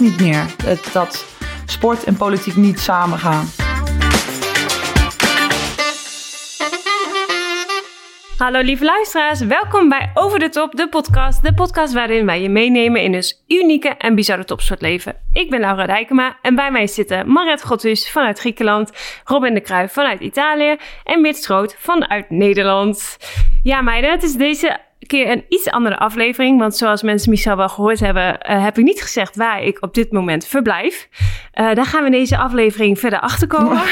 niet meer. Dat sport en politiek niet samen gaan. Hallo lieve luisteraars, welkom bij Over de Top, de podcast. De podcast waarin wij je meenemen in dus unieke en bizarre topsportleven. Ik ben Laura Dijkema en bij mij zitten Maret Godhus vanuit Griekenland, Robin de Kruijf vanuit Italië en Mits vanuit Nederland. Ja meiden, het is deze keer een iets andere aflevering. Want zoals mensen misschien wel gehoord hebben, uh, heb ik niet gezegd waar ik op dit moment verblijf. Uh, daar gaan we in deze aflevering verder achter komen.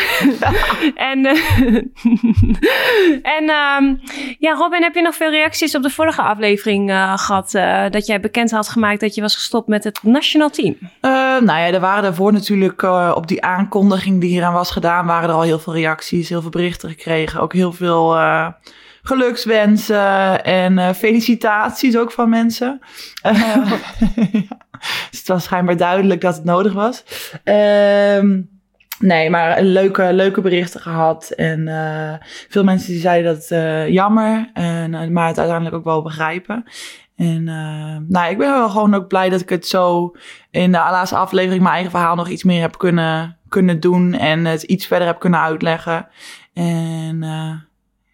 en uh, en um, ja, Robin, heb je nog veel reacties op de vorige aflevering gehad? dat jij bekend had gemaakt dat je was gestopt met het nationaal team? nou ja, er waren daarvoor natuurlijk op die aankondiging die hieraan was gedaan, waren er al heel veel reacties, heel veel berichten gekregen. Ook heel veel gelukswensen en uh, felicitaties ook van mensen. Uh, dus het was schijnbaar duidelijk dat het nodig was. Uh, nee, maar leuke, leuke berichten gehad. En uh, veel mensen die zeiden dat het jammer, en, maar het uiteindelijk ook wel begrijpen. En nou, ik ben wel gewoon ook blij dat ik het zo in de laatste aflevering mijn eigen verhaal nog iets meer heb kunnen, kunnen doen. En het iets verder heb kunnen uitleggen. En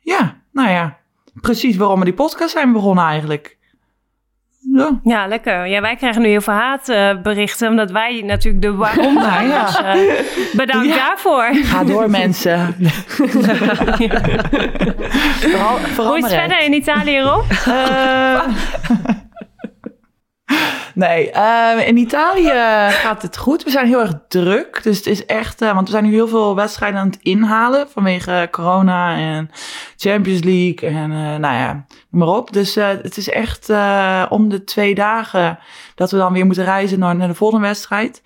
ja, nou ja, precies waarom we die podcast zijn begonnen eigenlijk. Ja. ja, lekker. Ja, wij krijgen nu heel veel haatberichten, uh, omdat wij natuurlijk de waarom zijn. ja. Dus, uh, bedankt daarvoor. Ga door, mensen. vooral, vooral Hoe is het verder in Italië, Rob? Uh, Nee, uh, in Italië gaat het goed. We zijn heel erg druk. Dus het is echt, uh, want we zijn nu heel veel wedstrijden aan het inhalen vanwege corona en Champions League en uh, nou ja, noem maar op. Dus het is echt om de twee dagen dat we dan weer moeten reizen naar, naar de volgende wedstrijd.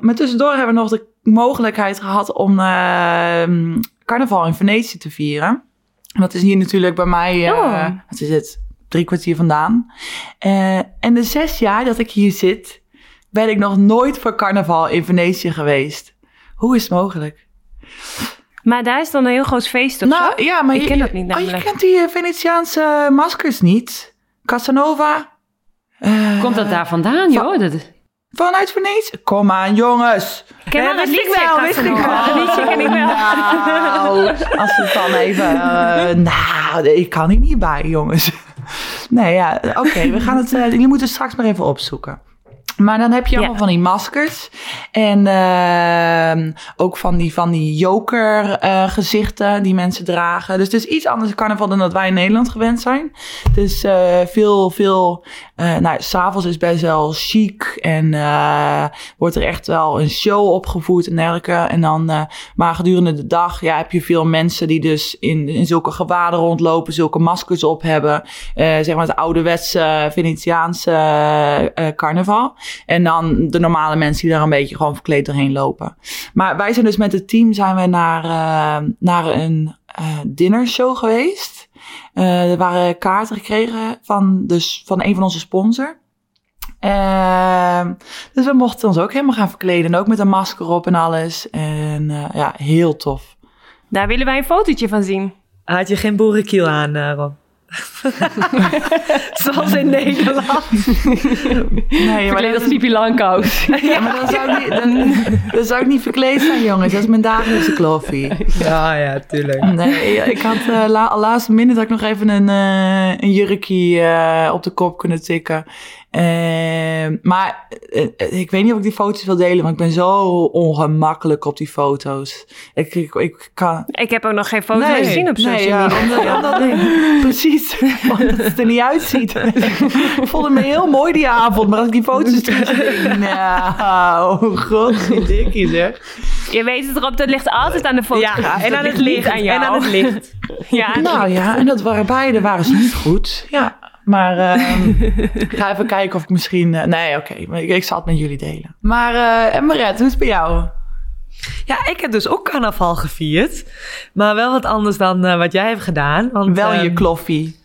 maar tussendoor hebben we nog de mogelijkheid gehad om ehm, carnaval in Venetië te vieren. Dat is hier natuurlijk bij mij, oh. wat is het, drie kwartier vandaan. Uh, en de zes jaar dat ik hier zit, ben ik nog nooit voor carnaval in Venetië geweest. Hoe is het mogelijk? Maar daar is dan een heel groot feest of nou, zo? Ja, maar ik je, ken dat niet namelijk. Oh, je kent die eh, Venetiaanse maskers niet? Casanova? Uh, Komt dat daar vandaan, joh? Dat... Vanuit Venetië? Kom aan, jongens. Ik ken liedje, wel, wist ik wel. Het liedje ken ik wel. Nou, als het dan even... Uh, nou, ik kan hier niet bij, jongens. Nee, ja, oké. we gaan het. Uh, jullie moeten straks maar even opzoeken. Maar dan heb je allemaal van die maskers. En uh, ook van die, van die joker uh, gezichten die mensen dragen. Dus het is iets anders carnaval dan dat wij in Nederland gewend zijn. Dus uh, veel, veel... Uh, nou, s'avonds is best wel chic. En wordt er echt wel een show opgevoerd en dergelijke. En dan, maar gedurende de dag ja, heb je veel mensen die dus in, in zulke gewaden rondlopen. Zulke maskers op hebben. zeg maar het ouderwetse Venetiaanse carnaval. En dan de normale mensen die daar een beetje gewoon verkleed doorheen lopen. Maar wij zijn dus met het team zijn we naar, uh, naar een uh, dinnershow geweest. Uh, er waren kaarten gekregen van, dus, van een van onze sponsors. Uh, dus we mochten ons ook helemaal gaan verkleden. ook met een masker op en alles. En uh, ja, heel tof. Daar willen wij een fotootje van zien. Had je geen boerenkiel aan, Rob? Zoals in Nederland. Nee, maar dat is Pipi Langkous. ja, maar dan zou, ik niet, dan, dan zou ik niet verkleed zijn, jongens. Dat is mijn dagelijkse kloffie. Ja, ja, tuurlijk. Nee, ik had uh, la, laatste minute dat ik nog even een, uh, een jurkje uh, op de kop kunnen tikken. Uh, maar uh, ik weet niet of ik die foto's wil delen, want ik ben zo ongemakkelijk op die foto's. Ik, ik, ik kan... Ik heb ook nog geen foto's nee, gezien op social nee, media. Ja, omdat, nee, precies, omdat het er niet uitziet. ik voelde me heel mooi die avond, maar als ik die foto's terug nou, oh god, dikkie zeg. Je weet het erop, dat ligt altijd aan de foto. Ja, en aan het licht. Aan jou. En aan het licht. ja, nou ja, en dat waren beide waren ze niet goed. Ja. Maar um, ik ga even kijken of ik misschien... Uh, nee, oké. Okay, ik, ik, zal het met jullie delen. Maar uh, Maret, hoe is het bij jou? Ja, ik heb dus ook carnaval gevierd. Maar wel wat anders dan uh, wat jij hebt gedaan. Want, wel je kloffie.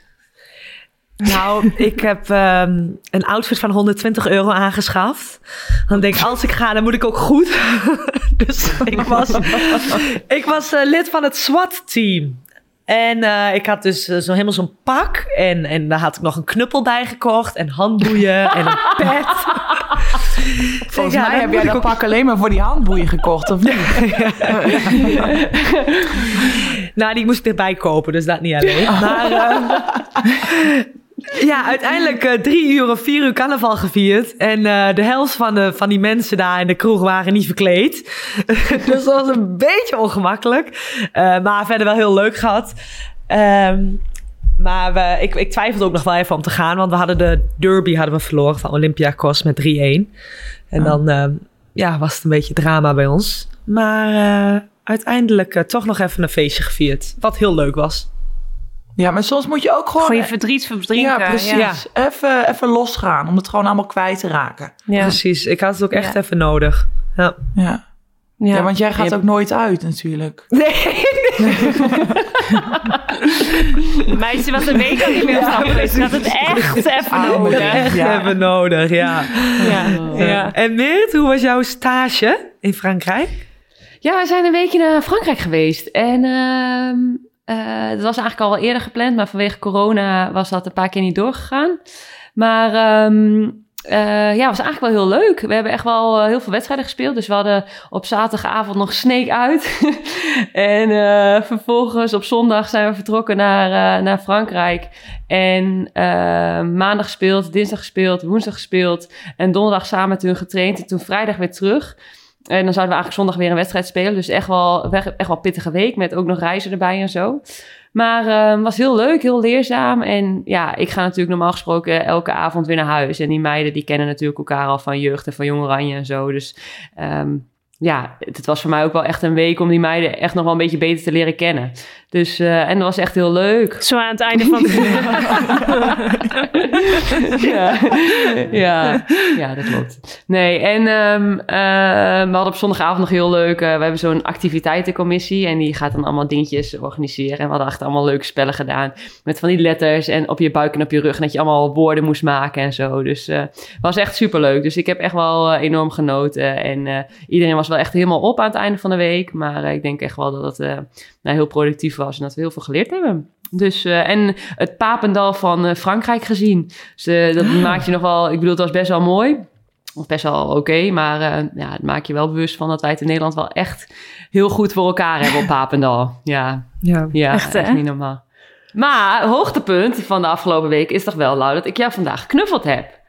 Nou, ik heb um, een outfit van 120 euro aangeschaft. Dan denk ik, als ik ga, dan moet ik ook goed. dus ik was, ik was uh, lid van het SWAT-team. En eh, ik had dus eh, zo helemaal zo'n pak. En, en daar had ik nog een knuppel bij gekocht. En handboeien en een pet. Volgens Ja, mij heb jij dat ook- pak alleen maar voor die handboeien gekocht, of niet? Nou, die moest ik erbij kopen, dus dat niet alleen. Maar eh, ja, uiteindelijk eh, drie uur of vier uur carnaval gevierd. En eh, de helft van, de, van die mensen daar in de kroeg waren niet verkleed. dus dat was een beetje ongemakkelijk. Eh, maar verder wel heel leuk gehad. Ehm, maar we, ik, ik twijfelde ook nog wel even om te gaan. Want we hadden de derby hadden we verloren van Olympiakos met 3-1. En dan eh, ja, was het een beetje drama bij ons. Maar uiteindelijk toch nog even een feestje gevierd. Wat heel leuk was. Ja, maar soms moet je ook gewoon... Gewoon je verdriet verdrinken. ja, precies. Ja. Even, even losgaan, om het gewoon allemaal kwijt te raken. Ja. Precies, ik had het ook echt Ja. even nodig. Ja. Ja. Ja. Ja, want jij gaat Je- ook nooit uit natuurlijk. Nee, Meisje was een week al niet meer stap geweest. Ze had het echt even Ah, nodig. echt Ja. even nodig, ja. Ja. Ja. En Meert, hoe was jouw stage in Frankrijk? Ja, we zijn een weekje naar Frankrijk geweest. En ehm eh, dat was eigenlijk al wel eerder gepland, maar vanwege corona was dat een paar keer niet doorgegaan. Maar eh, ja, was eigenlijk wel heel leuk. We hebben echt wel eh, heel veel wedstrijden gespeeld. Dus we hadden op zaterdagavond nog Snake uit. en vervolgens op zondag zijn we vertrokken naar, naar Frankrijk. En maandag gespeeld, dinsdag gespeeld, woensdag gespeeld. En donderdag samen met hun getraind. En toen vrijdag weer terug. En dan zouden we eigenlijk zondag weer een wedstrijd spelen. Dus echt wel, echt wel pittige week met ook nog reizen erbij en zo. Maar het was heel leuk, heel leerzaam. En ja, ik ga natuurlijk normaal gesproken elke avond weer naar huis. En die meiden die kennen natuurlijk elkaar al van jeugd en van Jong Oranje en zo. Dus ehm, ja, het was voor mij ook wel echt een week om die meiden echt nog wel een beetje beter te leren kennen. Dus, eh, en dat was echt heel leuk. Zo aan het einde van het ja. ja, ja, dat klopt. Nee, en ehm, eh, we hadden op zondagavond nog heel leuk. eh, we hebben zo'n activiteitencommissie en die gaat dan allemaal dingetjes organiseren. En we hadden echt allemaal leuke spellen gedaan met van die letters en op je buik en op je rug. En dat je allemaal woorden moest maken en zo. Dus het was echt superleuk. Dus ik heb echt wel enorm genoten. En iedereen was wel echt helemaal op aan het einde van de week. Maar ik denk echt wel dat het nou, heel productief was en dat we heel veel geleerd hebben. Dus, eh, en het Papendal van eh, Frankrijk gezien. Dus eh, dat maakt je nog wel... Ik bedoel, het was best wel mooi. Of best wel oké. maar ja, het maakt je wel bewust van dat wij het in Nederland wel echt heel goed voor elkaar hebben op Papendal. Ja, Ja. ja Echt, echt, niet normaal. Maar hoogtepunt van de afgelopen week is toch wel, Lau, dat ik jou vandaag geknuffeld heb.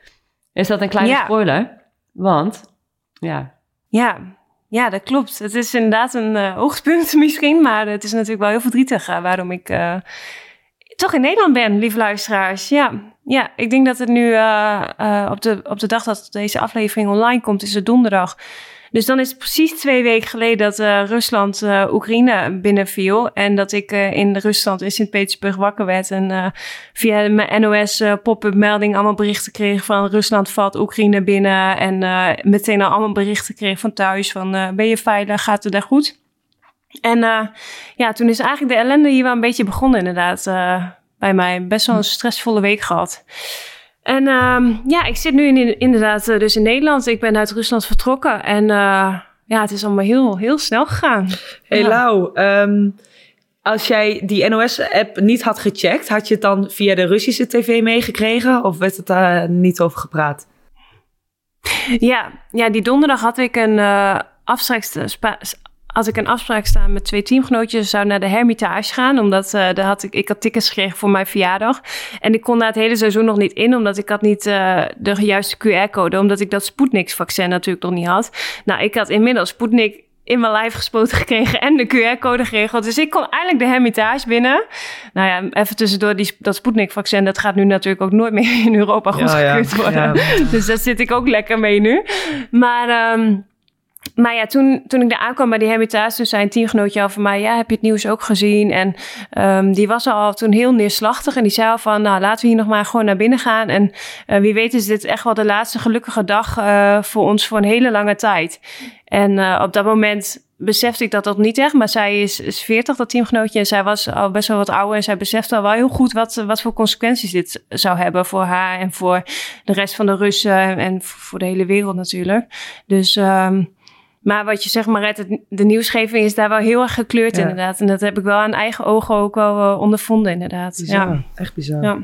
Is dat een kleine Ja. spoiler? Want, ja, Ja, ja, dat klopt. Het is inderdaad een eh, hoogtepunt misschien, maar het is natuurlijk wel heel verdrietig eh, waarom ik eh, toch in Nederland ben, lieve luisteraars. Ja, ja ik denk dat het nu op, de, op de dag dat deze aflevering online komt, is het donderdag. Dus dan is het precies twee weken geleden dat eh, Rusland eh, Oekraïne binnenviel. En dat ik eh, in Rusland in Sint-Petersburg wakker werd. En via mijn NOS pop-up melding allemaal berichten kreeg van Rusland valt Oekraïne binnen. En meteen al allemaal berichten kreeg van thuis van ben je veilig, gaat het daar goed? En ja, toen is eigenlijk de ellende hier wel een beetje begonnen inderdaad bij mij. Best wel een stressvolle week gehad. En ehm, ja, ik zit nu in, inderdaad eh, dus in Nederland. Ik ben uit Rusland vertrokken en eh, ja, het is allemaal heel, heel snel gegaan. Hey Ja. Lau, ehm, als jij die NOS-app niet had gecheckt, had je het dan via de Russische tv meegekregen? Of werd het daar niet over gepraat? Ja, ja die donderdag had ik een uh, had ik een afspraak staan met twee teamgenootjes. We zouden naar de Hermitage gaan, omdat uh, daar had ik, ik had tickets gekregen voor mijn verjaardag. En ik kon daar het hele seizoen nog niet in, omdat ik had niet uh, de juiste QR-code, omdat ik dat Sputnik-vaccin natuurlijk nog niet had. Nou, ik had inmiddels Sputnik in mijn lijf gespoten gekregen en de QR-code geregeld. Dus ik kon eigenlijk de Hermitage binnen. Nou ja, even tussendoor, die, dat Sputnik-vaccin, dat gaat nu natuurlijk ook nooit meer in Europa goedgekeurd ja, ja. worden. Ja. Dus daar zit ik ook lekker mee nu. Maar... Um, maar ja, toen, toen ik daar aankwam bij die Hermitage, toen zei een teamgenootje al van mij, ja, heb je het nieuws ook gezien? En um, die was al toen heel neerslachtig en die zei al van, nou, laten we hier nog maar gewoon naar binnen gaan. En uh, wie weet is dit echt wel de laatste gelukkige dag uh, voor ons voor een hele lange tijd. En uh, op dat moment besefte ik dat dat niet echt, maar zij is, is 40, dat teamgenootje, en zij was al best wel wat ouder en zij besefte al wel heel goed wat, wat voor consequenties dit zou hebben voor haar en voor de rest van de Russen en voor de hele wereld natuurlijk. Dus... Um, maar wat je zegt, Maret, het, de nieuwsgeving is daar wel heel erg gekleurd Ja. inderdaad. En dat heb ik wel aan eigen ogen ook wel eh, ondervonden inderdaad. Bizar. Ja. Echt bizar. Ja.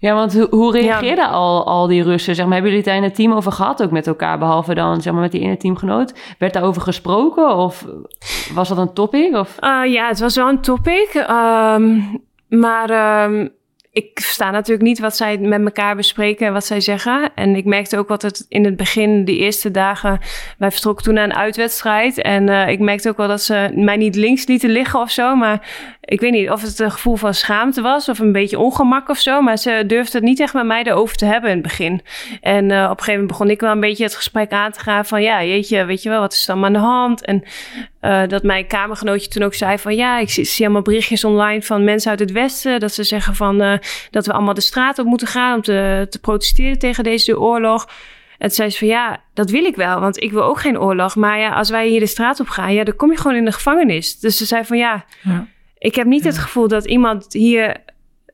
Ja, want hoe, hoe reageerden al, al die Russen? Zeg maar, hebben jullie het daar in het team over gehad ook met elkaar? Behalve dan zeg maar, met die ene teamgenoot. Werd daarover gesproken of was dat een topic? Of? Uh, ja, het was wel een topic. Ehm, maar ehm, ik versta natuurlijk niet wat zij met elkaar bespreken en wat zij zeggen. En ik merkte ook wat het in het begin, die eerste dagen... Wij vertrokken toen naar een uitwedstrijd. En eh, ik merkte ook wel dat ze mij niet links lieten liggen of zo. Maar ik weet niet of het een gevoel van schaamte was of een beetje ongemak of zo. Maar ze durfde het niet echt met mij erover te hebben in het begin. En eh, op een gegeven moment begon ik wel een beetje het gesprek aan te gaan van... Ja, jeetje, weet je wel, wat is er dan aan de hand? En uh, dat mijn kamergenootje toen ook zei van... Ja, ik zie, allemaal berichtjes online van mensen uit het Westen... dat ze zeggen van uh, dat we allemaal de straat op moeten gaan... om te, te protesteren tegen deze oorlog... En toen zei ze van ja, dat wil ik wel, want ik wil ook geen oorlog. Maar ja, als wij hier de straat op gaan, ja, dan kom je gewoon in de gevangenis. Dus ze zei van ja, ja. Ik heb niet ja. het gevoel dat iemand hier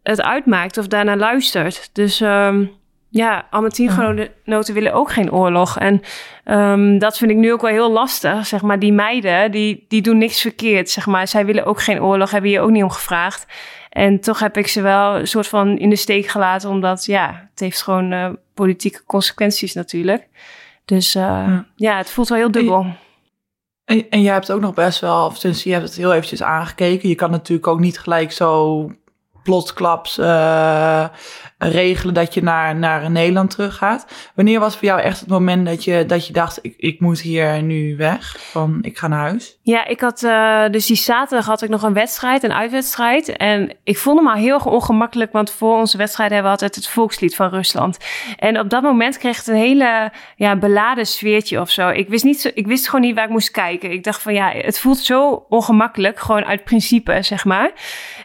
het uitmaakt of daarnaar luistert. Dus um, ja, teamgenoten willen ook geen oorlog. En um, dat vind ik nu ook wel heel lastig. Zeg maar, die meiden, die, die doen niks verkeerd. Zeg maar. Zij willen ook geen oorlog, hebben hier ook niet om gevraagd. En toch heb ik ze wel een soort van in de steek gelaten, omdat ja, het heeft gewoon uh, politieke consequenties natuurlijk. Dus uh, ja. ja. het voelt wel heel dubbel. En, en jij hebt ook nog best wel, sinds je hebt het heel eventjes aangekeken. Je kan natuurlijk ook niet gelijk zo plotsklaps uh, regelen dat je naar, naar Nederland teruggaat. Wanneer was voor jou echt het moment dat je, dat je dacht, ik, ik moet hier nu weg, van ik ga naar huis? Ja, ik had uh, dus die zaterdag had ik nog een wedstrijd, een uitwedstrijd. En ik voelde me al heel ongemakkelijk, want voor onze wedstrijd hebben we altijd het volkslied van Rusland. En op dat moment kreeg het een hele ja, beladen sfeertje of zo. Ik wist, niet ik wist gewoon niet waar ik moest kijken. Ik dacht van ja, het voelt zo ongemakkelijk, gewoon uit principe, zeg maar.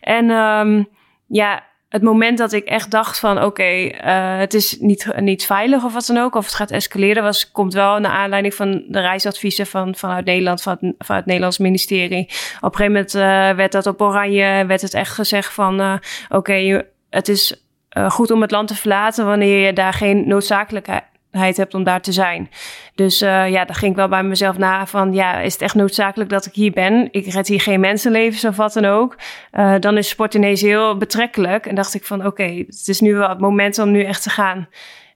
En um, ja, het moment dat ik echt dacht van oké, okay, uh, het is niet, niet veilig of wat dan ook, of het gaat escaleren, was, komt wel naar aanleiding van de reisadviezen van, vanuit Nederland, van, van het Nederlands ministerie. Op een gegeven moment uh, werd dat op oranje, werd het echt gezegd van uh, oké, het is goed om het land te verlaten wanneer je daar geen noodzakelijkheid hebt om daar te zijn. Dus uh, ja, dan ging ik wel bij mezelf na van... ja, is het echt noodzakelijk dat ik hier ben? Ik red hier geen mensenlevens of wat dan ook. Uh, dan is sport ineens heel betrekkelijk. En dacht ik van, oké, okay, het is nu wel het moment om nu echt te gaan.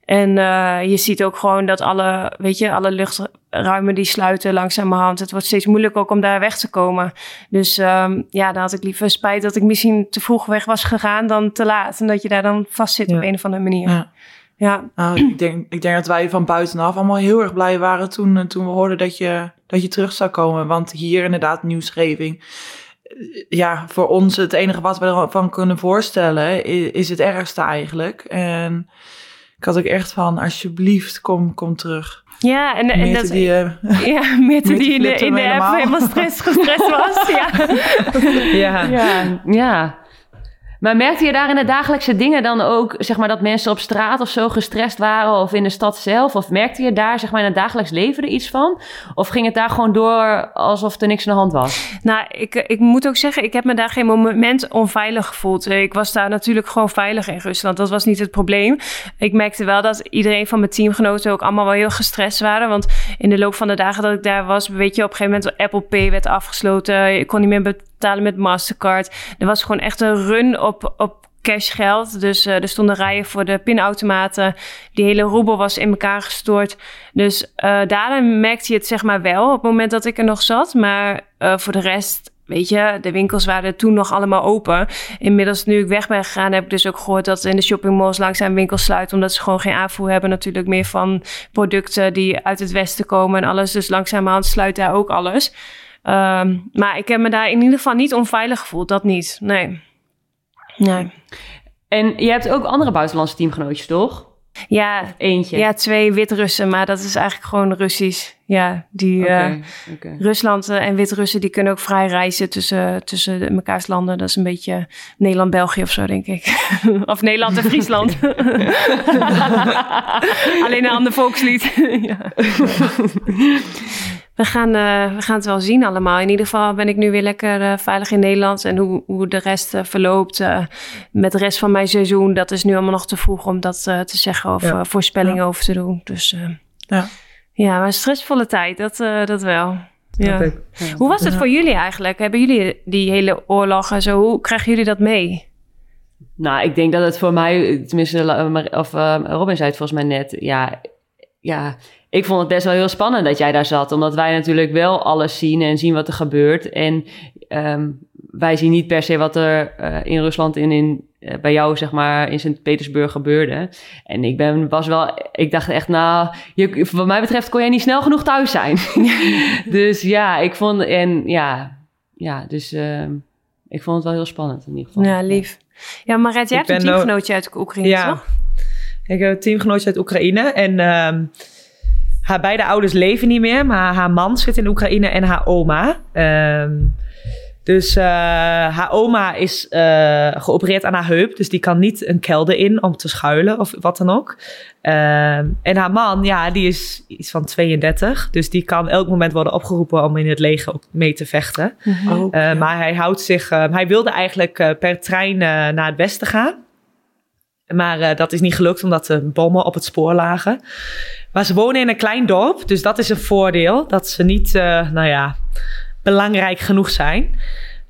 En uh, je ziet ook gewoon dat alle, weet je, alle luchtruimen die sluiten langzamerhand. Het wordt steeds moeilijker ook om daar weg te komen. Dus um, ja, dan had ik liever spijt dat ik misschien te vroeg weg was gegaan dan te laat. En dat je daar dan vast zit ja. op een of andere manier. Ja. Ja. Nou, ik, denk, ik denk dat wij van buitenaf allemaal heel erg blij waren toen, toen we hoorden dat je, dat je terug zou komen. Want hier inderdaad nieuwsgeving. Ja, voor ons het enige wat we ervan kunnen voorstellen is, is het ergste eigenlijk. En ik had ook echt van, alsjeblieft, kom, kom terug. Ja, en, en dat die, uh, ja, die in de, in de app helemaal, helemaal stress, gestrest was. ja. ja. ja, ja. Maar merkte je daar in de dagelijkse dingen dan ook, zeg maar, dat mensen op straat of zo gestrest waren of in de stad zelf? Of merkte je daar, zeg maar, in het dagelijks leven er iets van? Of ging het daar gewoon door alsof er niks aan de hand was? Nou, ik, ik moet ook zeggen, ik heb me daar geen moment onveilig gevoeld. Ik was daar natuurlijk gewoon veilig in Rusland. Dat was niet het probleem. Ik merkte wel dat iedereen van mijn teamgenoten ook allemaal wel heel gestrest waren. Want in de loop van de dagen dat ik daar was, weet je, op een gegeven moment Apple Pay werd afgesloten. Ik kon niet meer betalen met Mastercard. Er was gewoon echt een run op, op cashgeld. Dus uh, er stonden rijen voor de pinautomaten. Die hele roebel was in elkaar gestort. Dus uh, daarna merkte je het zeg maar wel op het moment dat ik er nog zat. Maar uh, voor de rest... Weet je, de winkels waren toen nog allemaal open. Inmiddels, nu ik weg ben gegaan, heb ik dus ook gehoord dat in de shoppingmalls langzaam winkels sluiten. Omdat ze gewoon geen aanvoer hebben, natuurlijk meer van producten die uit het westen komen en alles. Dus langzamerhand sluit daar ook alles. Um, maar ik heb me daar in ieder geval niet onveilig gevoeld. Dat niet. Nee. Nee. En je hebt ook andere buitenlandse teamgenootjes, toch? Ja, of eentje. Ja, twee Wit-Russen, maar dat is eigenlijk gewoon Russisch. Ja, die okay, uh, okay. Rusland en Wit-Russen die kunnen ook vrij reizen tussen, tussen mekaars landen. Dat is een beetje Nederland-België of zo, denk ik. of Nederland en Friesland. Alleen een ander volkslied. ja. We gaan, uh, we gaan het wel zien allemaal. In ieder geval ben ik nu weer lekker uh, veilig in Nederland. En hoe, hoe de rest uh, verloopt met de rest van mijn seizoen... dat is nu allemaal nog te vroeg om dat te zeggen of ja. voorspellingen ja. over te doen. Dus ja. Ja, maar een stressvolle tijd, dat, eh, dat wel. Ja. Hoe was het voor jullie eigenlijk? Hebben jullie die hele oorlog en zo, hoe krijgen jullie dat mee? Nou, ik denk dat het voor mij, tenminste, of eh, Robin zei het volgens mij net, ja, ja, ik vond het best wel heel spannend dat jij daar zat, omdat wij natuurlijk wel alles zien en zien wat er gebeurt. En ehm, wij zien niet per se wat er eh, in Rusland en in, eh, bij jou, zeg maar, in Sint-Petersburg gebeurde. En ik ben, was wel, ik dacht echt, nou, je, wat mij betreft kon jij niet snel genoeg thuis zijn. dus ja, ik vond, en ja, ja, dus ehm, ik vond het wel heel spannend in ieder geval. Ja, lief. Ja, Maret, jij Ik hebt een teamgenootje uit Oekraïne, Ja. toch? Ik heb een teamgenootje uit Oekraïne en ehm, haar beide ouders leven niet meer, maar haar man zit in Oekraïne en haar oma. Ehm, dus eh, haar oma is eh, geopereerd aan haar heup, dus die kan niet een kelder in om te schuilen of wat dan ook. Ehm, en haar man, ja, die is iets van 32, dus die kan elk moment worden opgeroepen om in het leger ook mee te vechten. Ook, Eh, ja. Maar hij houdt zich. eh, hij wilde eigenlijk eh, per trein eh, naar het westen gaan. Maar eh, dat is niet gelukt omdat de bommen op het spoor lagen. Maar ze wonen in een klein dorp, dus dat is een voordeel. Dat ze niet, eh, nou ja, belangrijk genoeg zijn.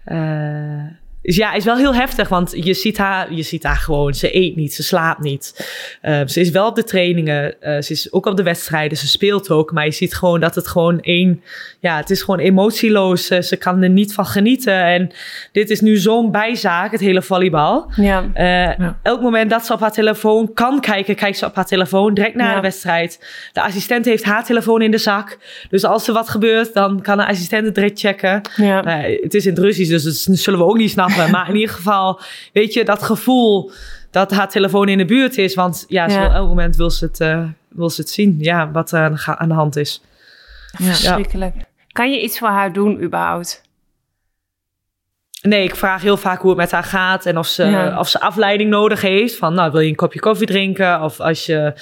Eh, dus ja, is wel heel heftig, want je ziet haar, je ziet haar gewoon. Ze eet niet, ze slaapt niet. Eh, ze is wel op de trainingen, eh, ze is ook op de wedstrijden, ze speelt ook. Maar je ziet gewoon dat het gewoon één, ja, het is gewoon emotieloos. Ze kan er niet van genieten. En dit is nu zo'n bijzaak, het hele volleybal. Ja. Eh, Ja. Elk moment dat ze op haar telefoon kan kijken, kijkt ze op haar telefoon direct naar Ja. de wedstrijd. De assistent heeft haar telefoon in de zak. Dus als er wat gebeurt, dan kan de assistent het direct checken. Ja. Het is in het Russisch, dus dat zullen we ook niet snappen. Maar in ieder geval, weet je, dat gevoel dat haar telefoon in de buurt is. Want ja, Ja. wil elk moment wil ze het, eh, wil ze het zien. Ja, wat er aan de ga- aan de hand is. Verschrikkelijk. Kan je iets voor haar doen überhaupt? Nee, ik vraag heel vaak hoe het met haar gaat en of ze, Ja. of ze afleiding nodig heeft. Van, nou, wil je een kopje koffie drinken? Of als je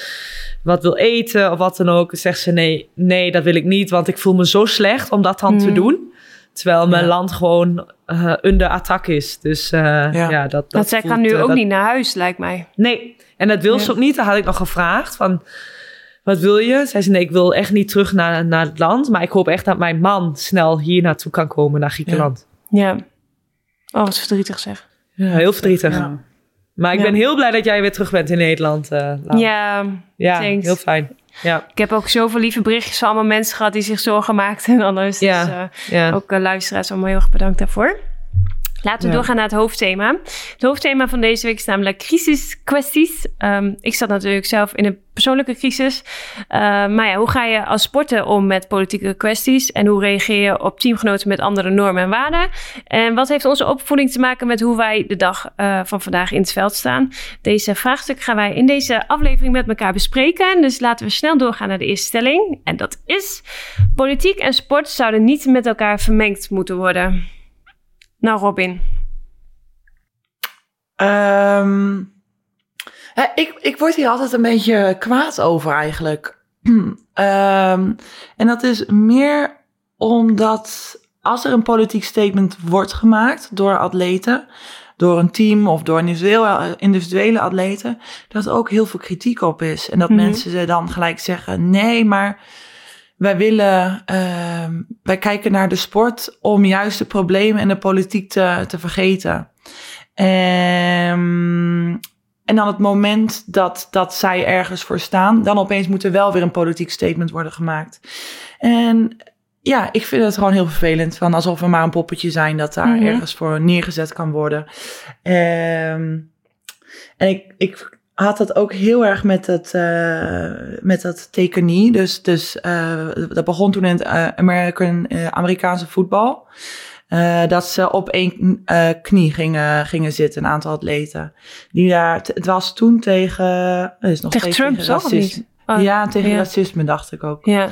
wat wil eten of wat dan ook. Zegt ze, nee, nee, dat wil ik niet, want ik voel me zo slecht om dat dan te Mhm. doen. Terwijl mijn Ja. land gewoon eh under attack is. Dus eh, ja. dat, dat Want zij voelt, kan nu eh, ook dat- niet naar huis, lijkt mij. Nee, en dat wil ze Ja. ook niet. Dat had ik nog gevraagd van... Wat wil je? Zei ze, nee, ik wil echt niet terug naar, naar het land. Maar ik hoop echt dat mijn man snel hier naartoe kan komen, naar Griekenland. Ja. Oh, wat verdrietig zeg. Ja, heel verdrietig. Ja. Maar ik Ja. ben heel blij dat jij weer terug bent in Nederland. eh. Ja, ja thanks. heel fijn. Ja, ik heb ook zoveel lieve berichtjes van allemaal mensen gehad die zich zorgen maakten en alles. Ja. Dus, eh, ja. Ook uh, luisteraars, allemaal heel erg bedankt daarvoor. Laten we Ja. doorgaan naar het hoofdthema. Het hoofdthema van deze week is namelijk crisiskwesties. Ehm, ik zat natuurlijk zelf in een persoonlijke crisis. Ehm, maar ja, hoe ga je als sporter om met politieke kwesties? En hoe reageer je op teamgenoten met andere normen en waarden? En wat heeft onze opvoeding te maken met hoe wij de dag eh, van vandaag in het veld staan? Deze vraagstuk gaan wij in deze aflevering met elkaar bespreken. Dus laten we snel doorgaan naar de eerste stelling. En dat is: politiek en sport zouden niet met elkaar vermengd moeten worden. Nou, Robin. Ehm, hè, ik, ik word hier altijd een beetje kwaad over eigenlijk. Ehm, en dat is meer omdat als er een politiek statement wordt gemaakt door atleten, door een team of door individuele, individuele atleten, dat er ook heel veel kritiek op is. En dat Mhm. mensen ze dan gelijk zeggen: nee, maar wij willen, ehm, wij kijken naar de sport om juist de problemen en de politiek te, te vergeten. Ehm, en dan het moment dat, dat zij ergens voor staan, dan opeens moet er wel weer een politiek statement worden gemaakt. En ja, ik vind het gewoon heel vervelend. Van alsof we maar een poppetje zijn dat daar Mhm. ergens voor neergezet kan worden. Ehm, en ik, ik had dat ook heel erg met het, eh, met dat tekenie. Dus, dus eh, dat begon toen in het eh, American, eh, Amerikaanse voetbal. Eh, dat ze op één eh, knie gingen, gingen zitten, een aantal atleten. Die daar, het was toen tegen... Is nog Tegen Trump, tegen racisme. niet? Oh, ja, tegen ja. racisme dacht ik ook. Ja.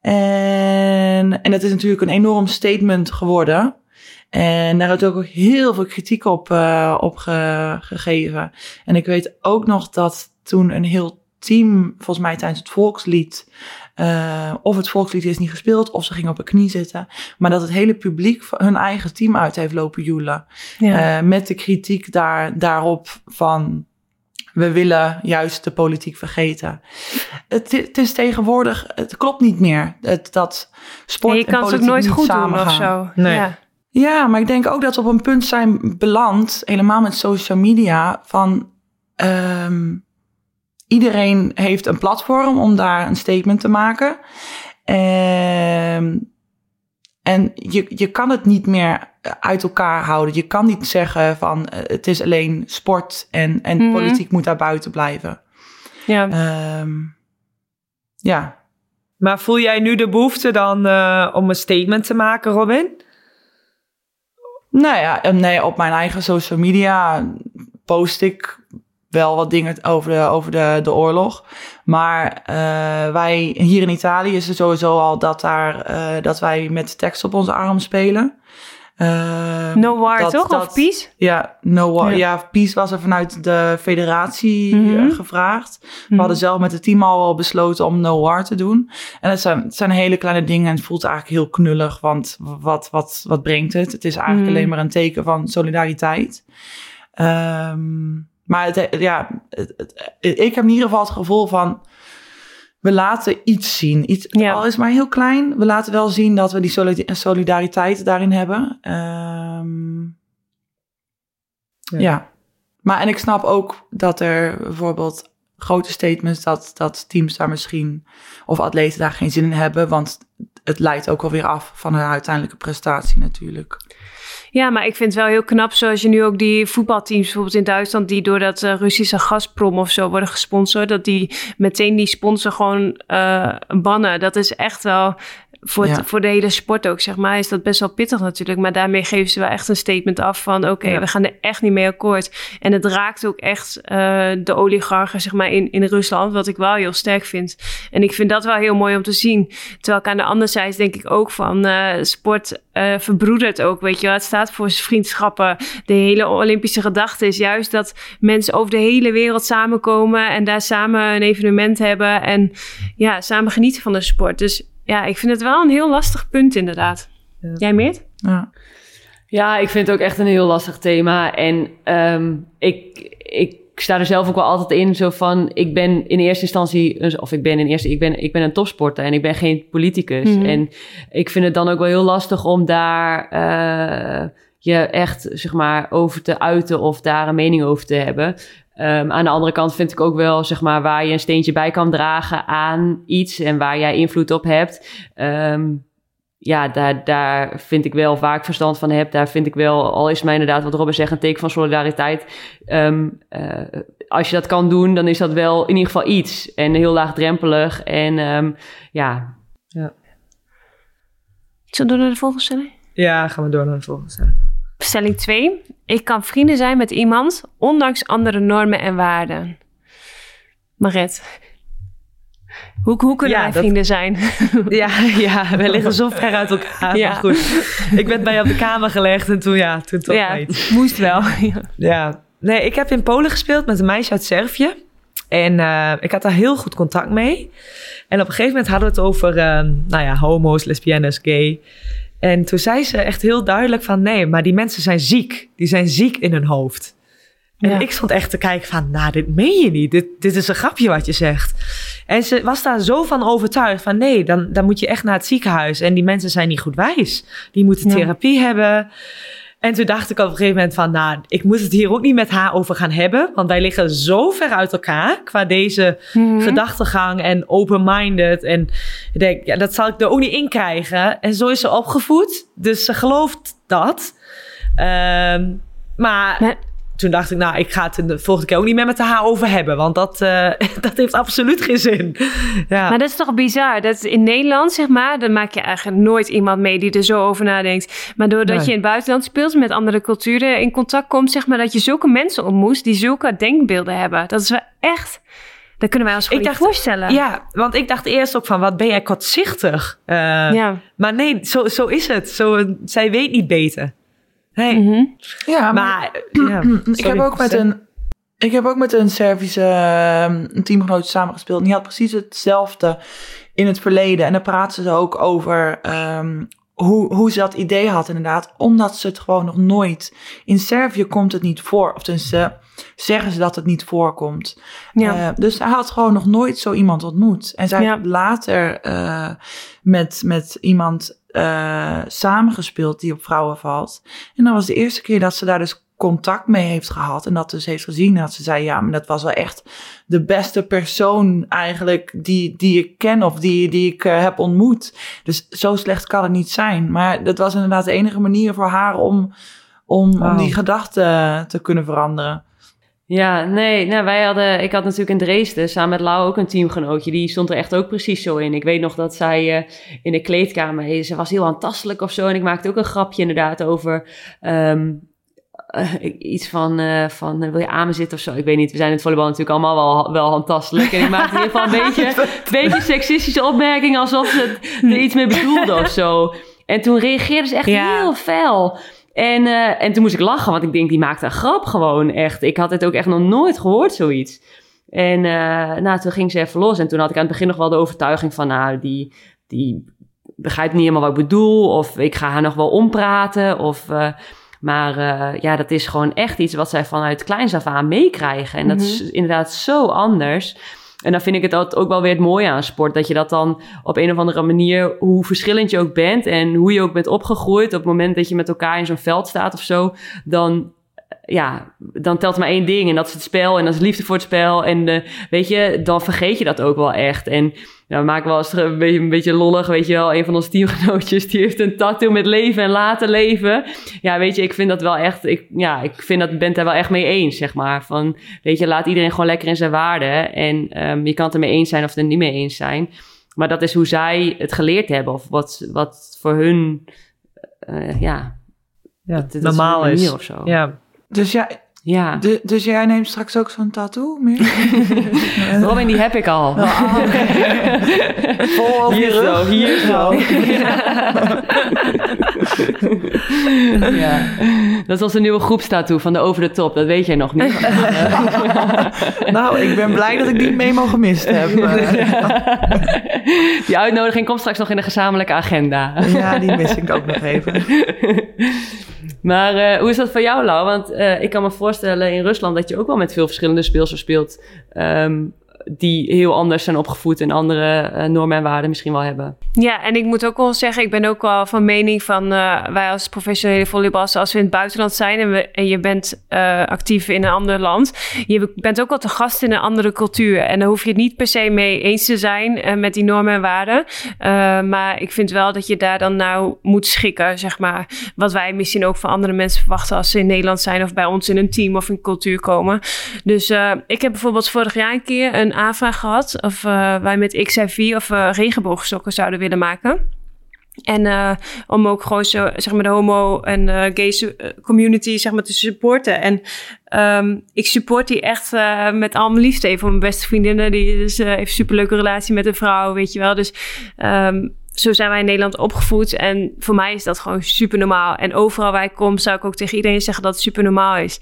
En, en dat is natuurlijk een enorm statement geworden. En daar is ook heel veel kritiek op, eh, op ge- gegeven. En ik weet ook nog dat toen een heel team, volgens mij tijdens het volkslied, eh, of het volkslied is niet gespeeld, of ze gingen op een knie zitten. Maar dat het hele publiek hun eigen team uit heeft lopen joelen. Ja. Eh, met de kritiek daar, daarop van we willen juist de politiek vergeten. Het, het is tegenwoordig, het klopt niet meer. Het, dat sport En je en kan het ook politiek nooit niet goed doen of zo. Nee. Ja. Ja, maar ik denk ook dat we op een punt zijn beland, helemaal met social media, van ehm, iedereen heeft een platform om daar een statement te maken. Ehm, en je, je kan het niet meer uit elkaar houden. Je kan niet zeggen van eh, het is alleen sport en, en Mhm. politiek moet daar buiten blijven. Ja. Ehm, ja, Maar voel jij nu de behoefte dan eh, om een statement te maken, Robin? Nou ja, eh, nee, op mijn eigen social media post ik wel wat dingen over de, over de, de oorlog. Maar eh, wij hier in Italië is het sowieso al dat, daar, eh, dat wij met tekst op onze arm spelen. Eh, No war, dat- toch? dat- of peace? Ja, no war. Ja. Ja. Peace was er vanuit de federatie Mhm. eh, gevraagd. We hadden zelf met het team al besloten om no war te doen. En het zijn, het zijn hele kleine dingen en het voelt eigenlijk heel knullig. Want wat, wat, wat brengt het? Het is eigenlijk Mhm. alleen maar een teken van solidariteit. Ehm, maar het, ja, het- het- ik heb in ieder geval het gevoel van... We laten iets zien. Iets, Ja. Al is het maar heel klein. We laten wel zien dat we die solida- solidariteit daarin hebben. Ehm, Ja. ja. Maar en ik snap ook dat er bijvoorbeeld grote statements dat, dat teams daar misschien of atleten daar geen zin in hebben, want het leidt ook alweer af van de uiteindelijke prestatie natuurlijk. Ja, maar ik vind het wel heel knap zoals je nu ook die voetbalteams bijvoorbeeld in Duitsland die door dat eh, Russische Gazprom of zo worden gesponsord, dat die meteen die sponsor gewoon eh, bannen. Dat is echt wel voor, het- voor de hele sport ook, zeg maar, is dat best wel pittig natuurlijk. Maar daarmee geven ze wel echt een statement af van oké, Ja. we gaan er echt niet mee akkoord. En het raakt ook echt eh, de oligarchen, zeg maar, in, in Rusland, wat ik wel heel sterk vind. En ik vind dat wel heel mooi om te zien. Terwijl ik aan de andere zijde denk ik ook van eh, sport eh, verbroedert ook, weet je wel. Het staat voor vriendschappen. De hele Olympische gedachte is juist dat mensen over de hele wereld samenkomen en daar samen een evenement hebben en ja, samen genieten van de sport. Dus ja, ik vind het wel een heel lastig punt inderdaad. Ja. Jij Meert? Ja. Ja, ik vind het ook echt een heel lastig thema. En ehm, ik, ik sta er zelf ook wel altijd in, zo van, ik ben in eerste instantie, of ik ben in eerste, ik ben, ik ben een topsporter en ik ben geen politicus. Mhm. En ik vind het dan ook wel heel lastig om daar eh, je echt, zeg maar, over te uiten of daar een mening over te hebben. Ehm, aan de andere kant vind ik ook wel, zeg maar, waar je een steentje bij kan dragen aan iets en waar jij invloed op hebt. Ehm, ja, daar, daar vind ik wel, ik verstand van heb, daar vind ik wel, al is mij inderdaad wat Robin zegt, een teken van solidariteit. Ehm, eh, als je dat kan doen, dan is dat wel in ieder geval iets. En heel laagdrempelig. En ehm, ja, Zullen we door naar de volgende stelling? Ja, gaan we door naar de volgende stelling. Stelling 2. Ik kan vrienden zijn met iemand, ondanks andere normen en waarden. Maret. Hoe, hoe kunnen Ja, wij dat- vrienden zijn? Ja, ja, we liggen zo ver uit elkaar. Ja. Maar goed, ik werd bij je op de kamer gelegd en toen, ja, toen toch ja, niet. moest wel. Ja, nee, ik heb in Polen gespeeld met een meisje uit Servië. En eh, ik had daar heel goed contact mee. En op een gegeven moment hadden we het over, eh, nou ja, homo's, lesbiennes, gay. En toen zei ze echt heel duidelijk van, nee, maar die mensen zijn ziek. Die zijn ziek in hun hoofd. En Ja. ik stond echt te kijken van, nou, dit meen je niet. Dit, dit is een grapje wat je zegt. En ze was daar zo van overtuigd van, nee, dan, dan moet je echt naar het ziekenhuis. En die mensen zijn niet goed wijs. Die moeten Ja. therapie hebben. En toen dacht ik op een gegeven moment van, nou, ik moet het hier ook niet met haar over gaan hebben. Want wij liggen zo ver uit elkaar qua deze Mhm. gedachtegang en open-minded. En ik denk, ja, dat zal ik er ook niet in krijgen. En zo is ze opgevoed. Dus ze gelooft dat. Ehm, maar Maar- toen dacht ik, nou, ik ga het de volgende keer ook niet meer met haar over hebben. Want dat, eh, dat heeft absoluut geen zin. Ja. Maar dat is toch bizar? Dat in Nederland, zeg maar, dan maak je eigenlijk nooit iemand mee die er zo over nadenkt. Maar doordat Nee. je in het buitenland speelt, met andere culturen in contact komt, zeg maar, dat je zulke mensen ontmoet die zulke denkbeelden hebben. Dat is wel echt, dat kunnen wij ons gewoon Ik dacht- voorstellen. ja, want ik dacht eerst ook van, wat ben jij kortzichtig? Eh, Ja. Maar nee, zo, zo is het. Zo, zij weet niet beter. Nee, Mhm. Ja, maar, maar... Ja, ik, heb ook met een, ik heb ook met een Servische ehm, een teamgenoot samengespeeld. En die had precies hetzelfde in het verleden. En daar praten ze ook over ehm, hoe, hoe ze dat idee had inderdaad. Omdat ze het gewoon nog nooit... In Servië komt het niet voor. Of tenminste, zeggen ze dat het niet voorkomt. Ja. Eh, dus hij had gewoon nog nooit zo iemand ontmoet. En zij Ja. later eh, met, met iemand eh, samengespeeld die op vrouwen valt. En dat was de eerste keer dat ze daar dus contact mee heeft gehad. En dat dus heeft gezien. Dat ze zei, ja, maar dat was wel echt de beste persoon eigenlijk die, die ik ken of die, die ik eh, heb ontmoet. Dus zo slecht kan het niet zijn. Maar dat was inderdaad de enige manier voor haar om, om, om die gedachten te kunnen veranderen. Ja, nee, nou, wij hadden, ik had natuurlijk in Dresden samen met Lau ook een teamgenootje. Die stond er echt ook precies zo in. Ik weet nog dat zij eh, in de kleedkamer, ze was heel aantastelijk of zo. En ik maakte ook een grapje inderdaad over ehm, eh, iets van, eh, van eh, wil je aan me zitten of zo. Ik weet niet, we zijn in het volleybal natuurlijk allemaal wel, wel handtastelijk. En ik maakte in ieder geval een beetje, een beetje seksistische opmerkingen alsof ze er iets mee bedoelde of zo. En toen reageerde ze echt Ja. heel fel. En, eh, en toen moest ik lachen, want ik denk, die maakte een grap gewoon echt. Ik had het ook echt nog nooit gehoord, zoiets. En eh, nou, toen ging ze even los. En toen had ik aan het begin nog wel de overtuiging van, nou, die, die begrijpt niet helemaal wat ik bedoel. Of ik ga haar nog wel ompraten. Of, eh, maar ja, dat is gewoon echt iets wat zij vanuit kleins af aan meekrijgen. En dat is inderdaad zo anders. En dan vind ik het ook wel weer het mooie aan sport. Dat je dat dan op een of andere manier, hoe verschillend je ook bent en hoe je ook bent opgegroeid. Op het moment dat je met elkaar in zo'n veld staat of zo, dan, ja, dan telt maar één ding. En dat is het spel en dat is liefde voor het spel. En eh, weet je, dan vergeet je dat ook wel echt. En ja, we maken wel eens een beetje, een beetje lollig, weet je wel. Een van onze teamgenootjes, die heeft een tattoo met leven en laten leven. Ja, weet je, ik vind dat wel echt, ik, ja, ik vind dat, ben het daar wel echt mee eens, zeg maar. Van, weet je, laat iedereen gewoon lekker in zijn waarde. En ehm, je kan het ermee eens zijn of het er niet mee eens zijn. Maar dat is hoe zij het geleerd hebben. Of wat, wat voor hun, eh, ja, Ja, dat- dat normaal is. of zo. Ja. Dus, ja, Ja. de- dus jij neemt straks ook zo'n tattoo meer? Robin, die heb ik al. Vol over Hier zo, hier zo. ja. Dat is onze nieuwe groepstattoo van de Over de Top. Dat weet jij nog niet. Nou, ik ben blij dat ik die memo gemist heb. Die uitnodiging komt straks nog in de gezamenlijke agenda. ja, die mis ik ook nog even. Maar eh, hoe is dat voor jou, Lau? Want eh, ik kan me voorstellen in Rusland dat je ook wel met veel verschillende speelsters speelt. ehm, die heel anders zijn opgevoed en andere eh, normen en waarden misschien wel hebben. Ja, en ik moet ook wel zeggen, ik ben ook wel van mening van eh, wij als professionele volleyballers, als we in het buitenland zijn en, je bent eh, actief in een ander land, je bent ook wel te gast in een andere cultuur. En daar hoef je het niet per se mee eens te zijn met die normen en waarden. Maar ik vind wel dat je daar dan nou moet schikken, zeg maar. Wat wij misschien ook van andere mensen verwachten als ze in Nederland zijn of bij ons in een team of een cultuur komen. Dus ik heb bijvoorbeeld vorig jaar een keer een aanvraag gehad of eh, wij met XIV of regenboogsokken zouden willen maken. En eh, om ook gewoon zo, zeg maar, de homo- en gay community, zeg maar, te supporten. En ehm, ik support die echt met al mijn liefde. Een mijn beste vriendinnen, die dus, heeft een superleuke relatie met een vrouw, weet je wel. Dus ehm, zo zijn wij in Nederland opgevoed. En voor mij is dat gewoon super normaal. En overal waar ik kom, zou ik ook tegen iedereen zeggen dat het super normaal is.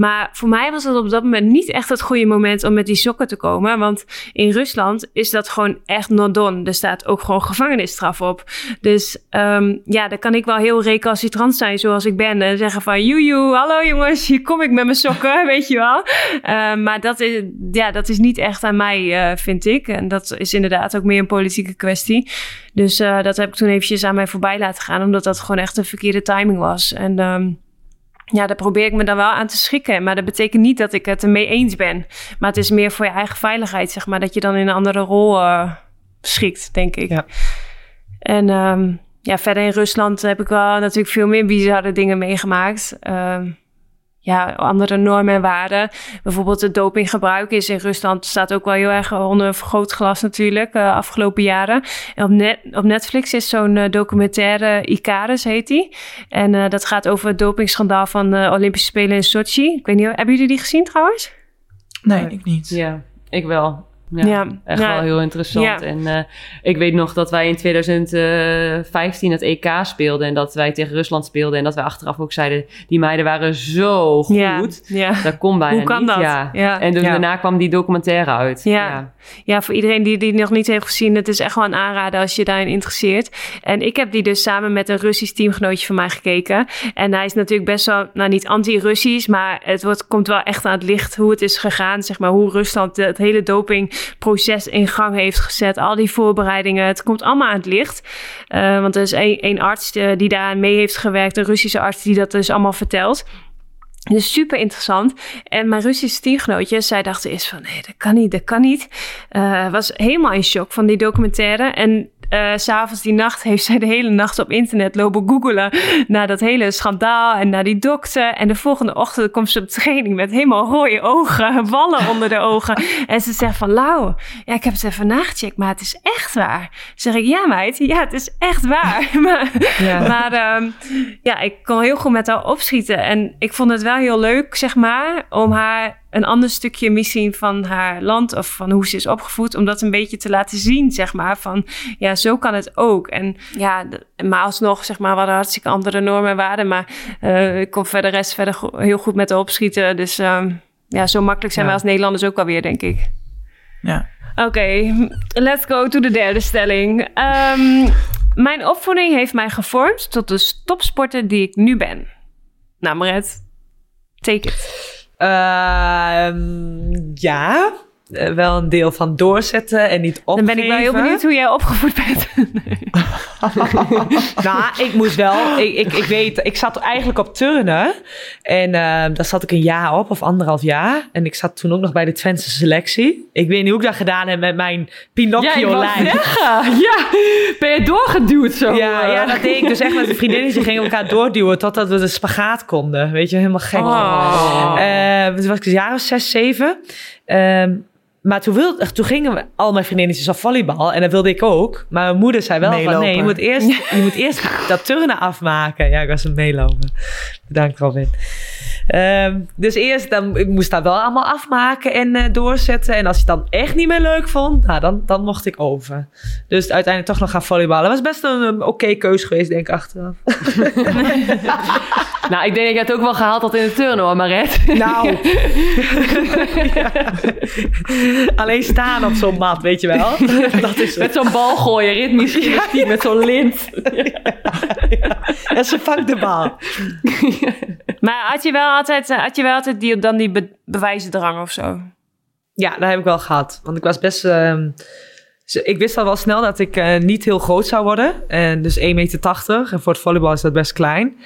Maar voor mij was het op dat moment niet echt het goede moment om met die sokken te komen. Want in Rusland is dat gewoon echt not. Er staat ook gewoon gevangenisstraf op. Dus ehm, ja, dan kan ik wel heel recalcitrant zijn zoals ik ben. En zeggen van, joejoe, hallo jongens, hier kom ik met mijn sokken, weet je wel. Ehm, maar dat is, ja, dat is niet echt aan mij, eh, vind ik. En dat is inderdaad ook meer een politieke kwestie. Dus eh, dat heb ik toen eventjes aan mij voorbij laten gaan. Omdat dat gewoon echt een verkeerde timing was. En... ehm, ja, daar probeer ik me dan wel aan te schikken. Maar dat betekent niet dat ik het ermee eens ben. Maar het is meer voor je eigen veiligheid, zeg maar. Dat je dan in een andere rol eh, schikt, denk ik. Ja. En ehm, ja, verder in Rusland heb ik wel natuurlijk veel meer bizarre dingen meegemaakt. Ehm, ja, andere normen en waarden. Bijvoorbeeld het dopinggebruik is in Rusland staat ook wel heel erg onder vergrootglas natuurlijk, uh, afgelopen jaren. En op, net, op Netflix is zo'n uh, documentaire, Icarus heet die. En uh, dat gaat over het dopingschandaal van de Olympische Spelen in Sochi. Ik weet niet, hebben jullie die gezien trouwens? Nee, ik niet. Ja, ik wel. Ja, Ja, echt ja. wel heel interessant. Ja. En eh, ik weet nog dat wij in 2015 het EK speelden en dat wij tegen Rusland speelden en dat wij achteraf ook zeiden, die meiden waren zo goed. Dat kon bijna Hoe kan niet. dat? Ja. Ja. En dus daarna kwam die documentaire uit. Ja. Ja, voor iedereen die die nog niet heeft gezien, het is echt wel een aanrader als je daarin interesseert. En ik heb die dus samen met een Russisch teamgenootje van mij gekeken. En hij is natuurlijk best wel, nou niet anti-Russisch, maar het wordt, komt wel echt aan het licht hoe het is gegaan. Zeg maar hoe Rusland het hele dopingproces in gang heeft gezet. Al die voorbereidingen, het komt allemaal aan het licht. Eh, want er is één, arts eh, die daar mee heeft gewerkt, een Russische arts die dat dus allemaal vertelt. Dus super interessant. En mijn Russische teamgenootjes, zij dachten eerst van... nee, dat kan niet, dat kan niet. Eh, was helemaal in shock van die documentaire. En eh, s s'avonds die nacht heeft zij de hele nacht op internet lopen googelen... naar dat hele schandaal en naar die dokter. En de volgende ochtend komt ze op training met helemaal rode ogen... wallen onder de ogen. En ze zegt van, Lau, ja, ik heb het even nagecheckt... maar het is echt waar. Zeg ik, ja meid, ja, het is echt waar. maar Ja. maar ehm, ja, ik kon heel goed met haar opschieten. En ik vond het wel heel leuk, zeg maar, om haar een ander stukje misschien van haar land of van hoe ze is opgevoed, om dat een beetje te laten zien, zeg maar, van ja, zo kan het ook. En ja, maar alsnog, zeg maar, we hadden hartstikke andere normen en waarden, maar eh, ik kon verder rest verder go- heel goed met haar opschieten. Dus ehm, ja, zo makkelijk zijn Ja. wij als Nederlanders ook alweer, denk ik. Ja. Oké, let's go to de derde stelling. Ehm, mijn opvoeding heeft mij gevormd tot de topsporter die ik nu ben. Nou, Maret, take it. Ehm, ja, wel een deel van doorzetten en niet Dan opgeven. ben ik wel heel benieuwd hoe jij opgevoed bent. Nou, ik moest wel. Ik, ik, ik weet, ik zat eigenlijk op turnen. En eh, daar zat ik een jaar op, of anderhalf jaar. En ik zat toen ook nog bij de Twentse selectie. Ik weet niet hoe ik dat gedaan heb met mijn Ja, Pinocchio-lijn. zeggen. Ja, ben je doorgeduwd zo? Ja, eh? ja, dat deed ik dus echt met een vriendinnetje. Gingen elkaar doorduwen totdat we de spagaat konden. Weet je, helemaal gek. Oh. Eh, toen was ik jaar of zes, zeven. Ehm, maar toen, wilde, toen gingen we, al mijn vriendinnetjes op volleybal. En dat wilde ik ook. Maar mijn moeder zei wel van... Nee, je moet, eerst, je moet eerst dat turnen afmaken. Ja, ik was een meelopen. Bedankt, Robin. Ehm, dus eerst, dan, ik moest dat wel allemaal afmaken en eh, doorzetten. En als je het dan echt niet meer leuk vond, nou, dan, dan mocht ik over. Dus uiteindelijk toch nog gaan volleyballen. was best een, um, oké keus geweest, denk ik, achteraf. Nou, ik denk dat je het ook wel gehaald had in de turn hoor, Maret. Nou. Ja. Alleen staan op zo'n mat, weet je wel. Dat is Met zo'n bal gooien, ritmisch gymnastiek met zo'n lint. En ze vangt de bal. Maar had je wel altijd, eh, had je wel altijd die, dan die be- bewijzendrang of zo? Ja, dat heb ik wel gehad. Want ik was best... ehm, ik wist al wel snel dat ik eh, niet heel groot zou worden. En dus 1,80 meter. En voor het volleybal is dat best klein.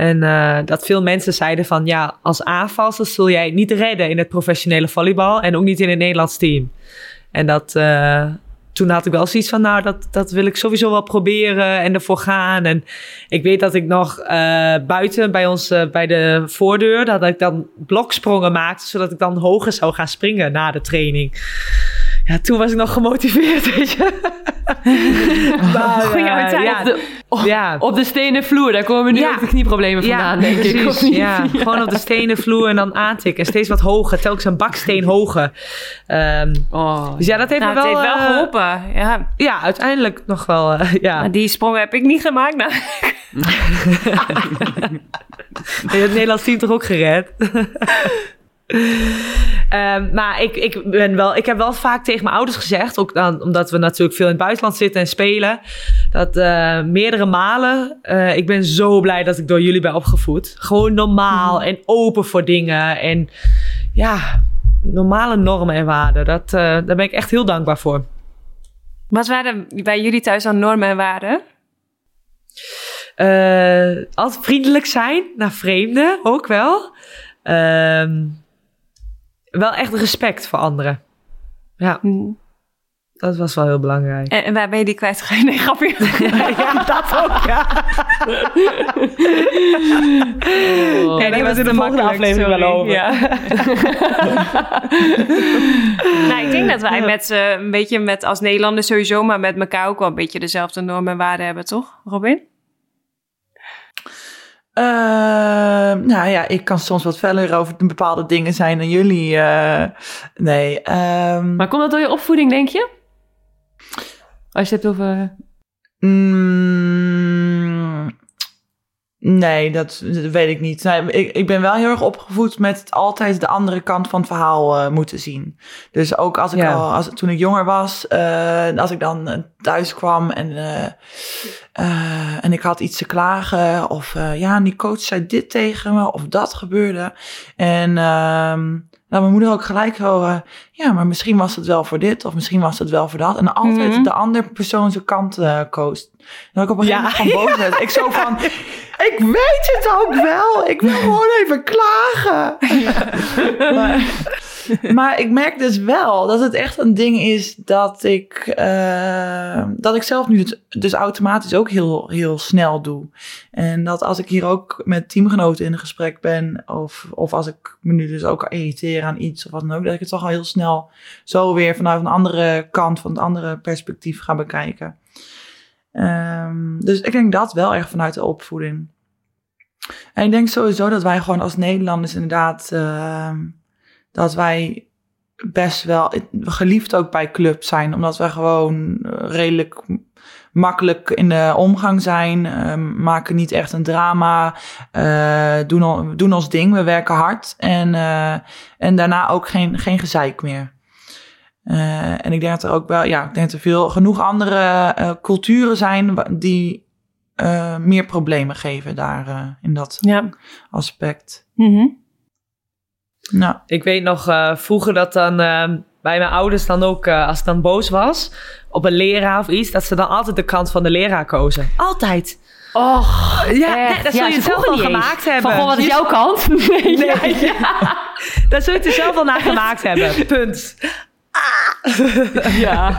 En eh, dat veel mensen zeiden van... Ja, als aanvalster zul jij niet redden in het professionele volleybal. En ook niet in het Nederlands team. En dat... eh, toen had ik wel zoiets van, nou, dat, dat wil ik sowieso wel proberen en ervoor gaan. En ik weet dat ik nog eh, buiten bij ons, bij de voordeur, dat ik dan bloksprongen maakte, zodat ik dan hoger zou gaan springen na de training. Ja, toen was ik nog gemotiveerd, weet je. maar, eh, ja, Op de, op, ja. op de stenen vloer, daar komen nu Ja. ook de knieproblemen vandaan, denk ik. precies. of niet? Ja, gewoon op de stenen vloer en dan aantikken. Steeds wat hoger, telkens een baksteen hoger. Ehm, Oh, dus ja, dat heeft Nou, me het wel... heeft wel eh, geholpen. Ja. ja, uiteindelijk nog wel, eh, ja. Maar die sprong heb ik niet gemaakt. Nou, Je hebt het Nederlands team toch ook gered? Ehm, maar ik, ik, ben wel, ik heb wel vaak tegen mijn ouders gezegd, ook dan, omdat we natuurlijk veel in het buitenland zitten en spelen, dat eh, meerdere malen, eh, ik ben zo blij dat ik door jullie ben opgevoed. Gewoon normaal en open voor dingen en ja, normale normen en waarden. Dat, eh, daar ben ik echt heel dankbaar voor. wat waren bij jullie thuis dan normen en waarden? Altijd vriendelijk zijn naar vreemden, ook wel. Ehm, wel echt respect voor anderen. Ja, Hm. dat was wel heel belangrijk. En, en waar ben je die kwijtgegaan? Nee, grapje. ja, dat ook, ja. Oh. Nee, die was in de volgende aflevering wel over. Ja. nou, ik denk dat wij met eh, een beetje met als Nederlanders sowieso, maar met elkaar ook wel een beetje dezelfde normen en waarden hebben, toch, Robin? Ehm, nou ja, ik kan soms wat feller over bepaalde dingen zijn dan jullie. eh, nee. ehm, Maar komt dat door je opvoeding, denk je? Als je het hebt over... Mm, nee, dat, dat weet ik niet. Nee, ik, ik ben wel heel erg opgevoed met het altijd de andere kant van het verhaal eh, moeten zien. Dus ook als ik Ja. al, als, toen ik jonger was, eh, als ik dan eh, thuis kwam en, en ik had iets te klagen. Of ja, die coach zei dit tegen me of dat gebeurde. En nou, mijn moeder ook gelijk horen. Ja, maar misschien was het wel voor dit of misschien was het wel voor dat. En altijd Mhm. de andere persoon zijn kant eh koos. Dat ik op een gegeven moment gewoon boos werd. Ik zo van, ik weet het ook wel. Ik wil gewoon even klagen. Maar, maar ik merk dus wel dat het echt een ding is dat ik, eh, dat ik zelf nu het dus automatisch ook heel, heel snel doe. En dat als ik hier ook met teamgenoten in gesprek ben, of, of als ik me nu dus ook irriteer aan iets of wat dan ook, dat ik het toch al heel snel zo weer vanuit een andere kant, van een andere perspectief ga bekijken. Ehm, dus ik denk dat wel echt vanuit de opvoeding. En ik denk sowieso dat wij gewoon als Nederlanders inderdaad, ehm, dat wij best wel geliefd ook bij club zijn, omdat we gewoon eh, redelijk makkelijk in de omgang zijn, ehm, maken niet echt een drama, eh, doen, doen ons ding, we werken hard en, eh, en daarna ook geen, geen gezeik meer. En ik denk dat er ook wel, ja, ik denk dat er veel genoeg andere culturen zijn die meer problemen geven daar in dat Ja. aspect. Mhm. Nou, Ik weet nog eh, vroeger dat dan eh, bij mijn ouders dan ook, eh, als ik dan boos was op een leraar of iets, dat ze dan altijd de kant van de leraar kozen. Altijd. Och, Ja, nee, dat zul je ze zelf eens. gemaakt hebben. Van, goh, wat is jouw kant? Nee, ja. Nee, ja. Daar zul je het er zelf wel naar gemaakt hebben. Punt. Ja.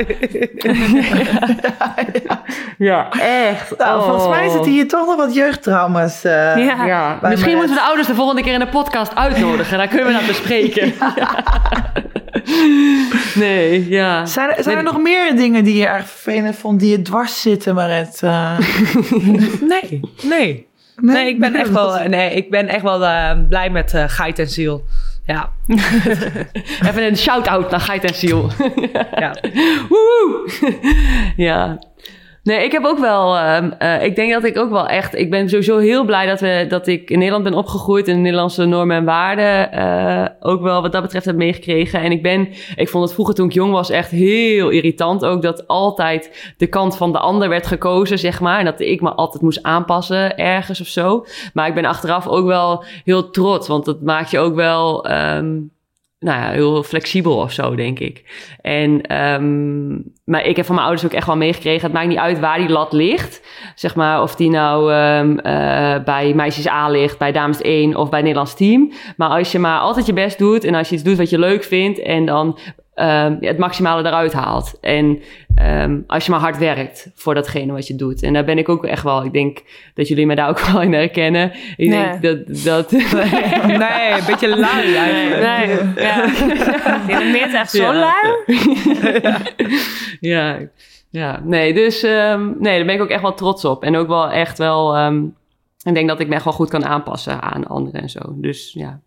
ja, echt. nou volgens mij Oh. zitten hier toch nog wat jeugdtrauma's. eh, Ja. Misschien moeten we de ouders de volgende keer in de podcast uitnodigen. Dan kunnen we dat bespreken. nee, ja. Zijn, er, zijn er Nee. nog meer dingen die je erg vervelend vond, die je dwars zitten, Maret? Eh, Nee, nee. Nee, ik ben echt wel, nee, ik ben echt wel eh, blij met eh geit en ziel. Ja, Even een shout-out naar Geit en Ziel. ja. Woehoe! ja. Nee, ik heb ook wel. ehm, eh, ik denk dat ik ook wel echt. Ik ben sowieso heel blij dat, we, dat ik in Nederland ben opgegroeid en de Nederlandse normen en waarden eh, ook wel wat dat betreft heb meegekregen. En ik ben. Ik vond het vroeger toen ik jong was echt heel irritant ook dat altijd de kant van de ander werd gekozen, zeg maar. En dat ik me altijd moest aanpassen ergens of zo. Maar ik ben achteraf ook wel heel trots, want dat maakt je ook wel. ehm, nou ja, heel flexibel of zo, denk ik. En, ehm, maar ik heb van mijn ouders ook echt wel meegekregen. Het maakt niet uit waar die lat ligt. Zeg maar of die nou eh, bij meisjes A ligt, bij dames 1 of bij Nederlands team. Maar als je maar altijd je best doet en als je iets doet wat je leuk vindt en dan ehm, het maximale eruit haalt. En ehm, als je maar hard werkt voor datgene wat je doet. En daar ben ik ook echt wel. Ik denk dat jullie me daar ook wel in herkennen. Ik Nee. denk dat. dat Nee, een beetje lui eigenlijk. Nee, ja. Je bent meer echt zo Ja. lui. ja, ja, nee, dus ehm, nee, daar ben ik ook echt wel trots op. En ook wel echt wel, ehm, ik denk dat ik me echt wel goed kan aanpassen aan anderen en zo. Dus ja,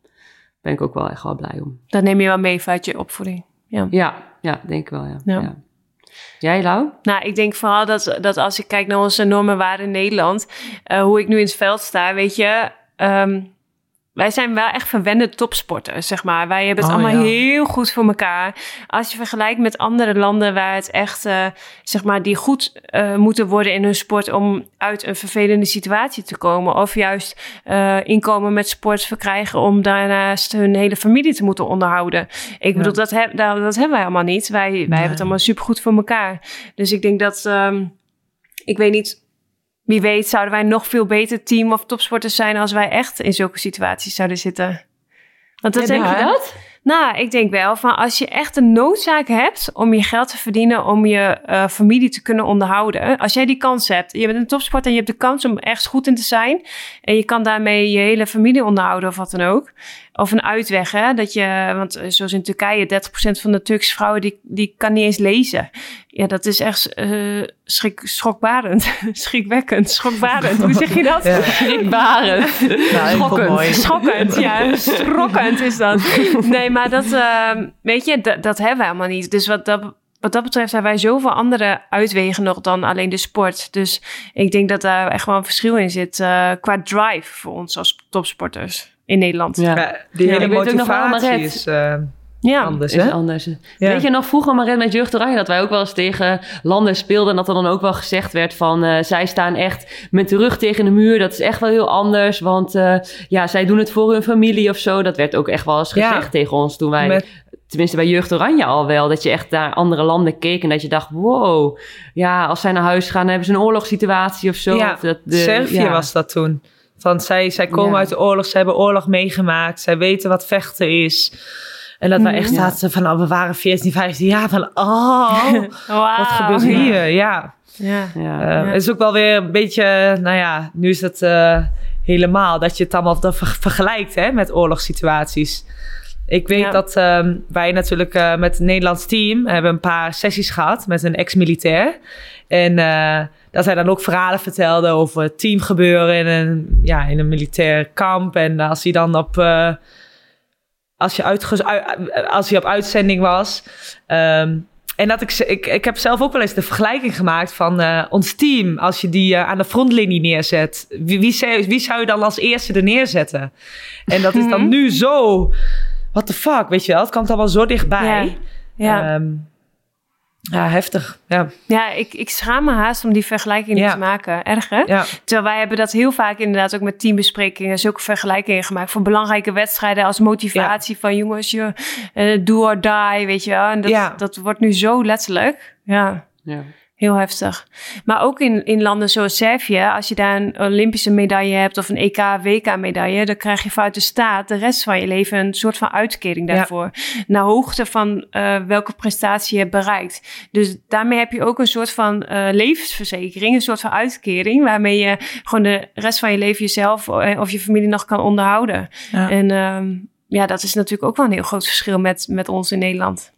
ben ik ook wel echt wel blij om. Dat neem je wel mee vanuit je opvoeding. Ja. Ja, ja, denk ik wel, ja. Ja. ja. Jij, Lau? Nou, ik denk vooral dat, dat als ik kijk naar onze normen waarden in Nederland, eh, hoe ik nu in het veld sta, weet je, ehm, wij zijn wel echt verwende topsporters, zeg maar. Wij hebben het Oh, allemaal ja. heel goed voor elkaar. Als je vergelijkt met andere landen waar het echt, eh, zeg maar, die goed eh, moeten worden in hun sport om uit een vervelende situatie te komen. Of juist eh, inkomen met sport verkrijgen om daarnaast hun hele familie te moeten onderhouden. Ik bedoel, dat, heb, dat, dat hebben wij allemaal niet. Wij, wij hebben het allemaal supergoed voor elkaar. Dus ik denk dat, ehm, ik weet niet, wie weet zouden wij nog veel beter team of topsporters zijn als wij echt in zulke situaties zouden zitten. Want dat Ja, denk je dat? Nou, ik denk wel van als je echt een noodzaak hebt om je geld te verdienen, om je eh, familie te kunnen onderhouden. Als jij die kans hebt, je bent een topsporter en je hebt de kans om ergens goed in te zijn. En je kan daarmee je hele familie onderhouden of wat dan ook. Of een uitweg, hè? Dat je, want eh, zoals in Turkije, 30% van de Turkse vrouwen die, die kan niet eens lezen. Ja, dat is echt eh schrik, schokbarend. Schrikwekkend, schokbarend. Hoe zeg je dat? Ja. Schrikbarend. Nou, Schokkend, schokkend, ja. Schrokkend is dat. Nee, maar dat, eh, weet je, dat, dat hebben we helemaal niet. Dus wat dat, wat dat betreft hebben wij zoveel andere uitwegen nog dan alleen de sport. Dus ik denk dat daar echt wel een verschil in zit eh, qua drive voor ons als topsporters in Nederland. Ja, die hele ik weet ook nog wel, motivatie is eh, Ja. anders, is hè? anders. Ja. Weet je nog vroeger, maar met Jeugd Oranje, dat wij ook wel eens tegen landen speelden. En dat er dan ook wel gezegd werd van, eh, zij staan echt met de rug tegen de muur. Dat is echt wel heel anders, want eh, ja, zij doen het voor hun familie of zo. Dat werd ook echt wel eens Ja. gezegd tegen ons toen wij... Met- Tenminste, bij Jeugd Oranje al wel. Dat je echt naar andere landen keek en dat je dacht... wow, ja, als zij naar huis gaan... hebben ze een oorlogssituatie of zo. Ja, of dat de, Servië ja. was dat toen. Want zij, zij komen Ja. uit de oorlog, ze hebben oorlog meegemaakt, zij weten wat vechten is. En dat wij Mhm. echt zaten van, oh, we waren 14, 15 jaar van, oh, wat gebeurt hier? Ja, Ja. Ja. Eh, Ja. het is ook wel weer een beetje, nou ja, nu is het eh, helemaal dat je het allemaal ver- vergelijkt hè, met oorlogssituaties. Ik weet Ja. dat ehm, wij natuurlijk eh, met het Nederlands team hebben een paar sessies gehad met een ex-militair. En eh, dat hij dan ook verhalen vertelde over het teamgebeuren in een, ja, in een militair kamp. En als hij dan op, eh, als, je uitge- ui- als hij op uitzending was. ehm, en dat ik, ik, ik heb zelf ook wel eens de vergelijking gemaakt van ons team. Als je die aan de frontlinie neerzet. Wie, wie, zou, wie zou je dan als eerste er neerzetten? En dat is dan Mhm. nu zo... What the fuck, weet je wel? Het komt allemaal zo dichtbij. Ja. Ehm, ja heftig. Ja, Ja, ik, ik schaam me haast om die vergelijking niet Ja. te maken. Erg, hè? ja. Terwijl wij hebben dat heel vaak inderdaad ook met teambesprekingen, zulke vergelijkingen gemaakt voor belangrijke wedstrijden als motivatie van jongens, je eh do or die, weet je wel. En dat, Ja. dat wordt nu zo letterlijk. Ja, Ja. Heel heftig. Maar ook in, in landen zoals Servië, als je daar een Olympische medaille hebt of een EK, WK medaille, dan krijg je vanuit de staat de rest van je leven een soort van uitkering Ja. daarvoor. Naar hoogte van eh, welke prestatie je hebt bereikt. Dus daarmee heb je ook een soort van eh, levensverzekering, een soort van uitkering, waarmee je gewoon de rest van je leven jezelf eh, of je familie nog kan onderhouden. Ja. En ehm, ja, dat is natuurlijk ook wel een heel groot verschil met, met ons in Nederland.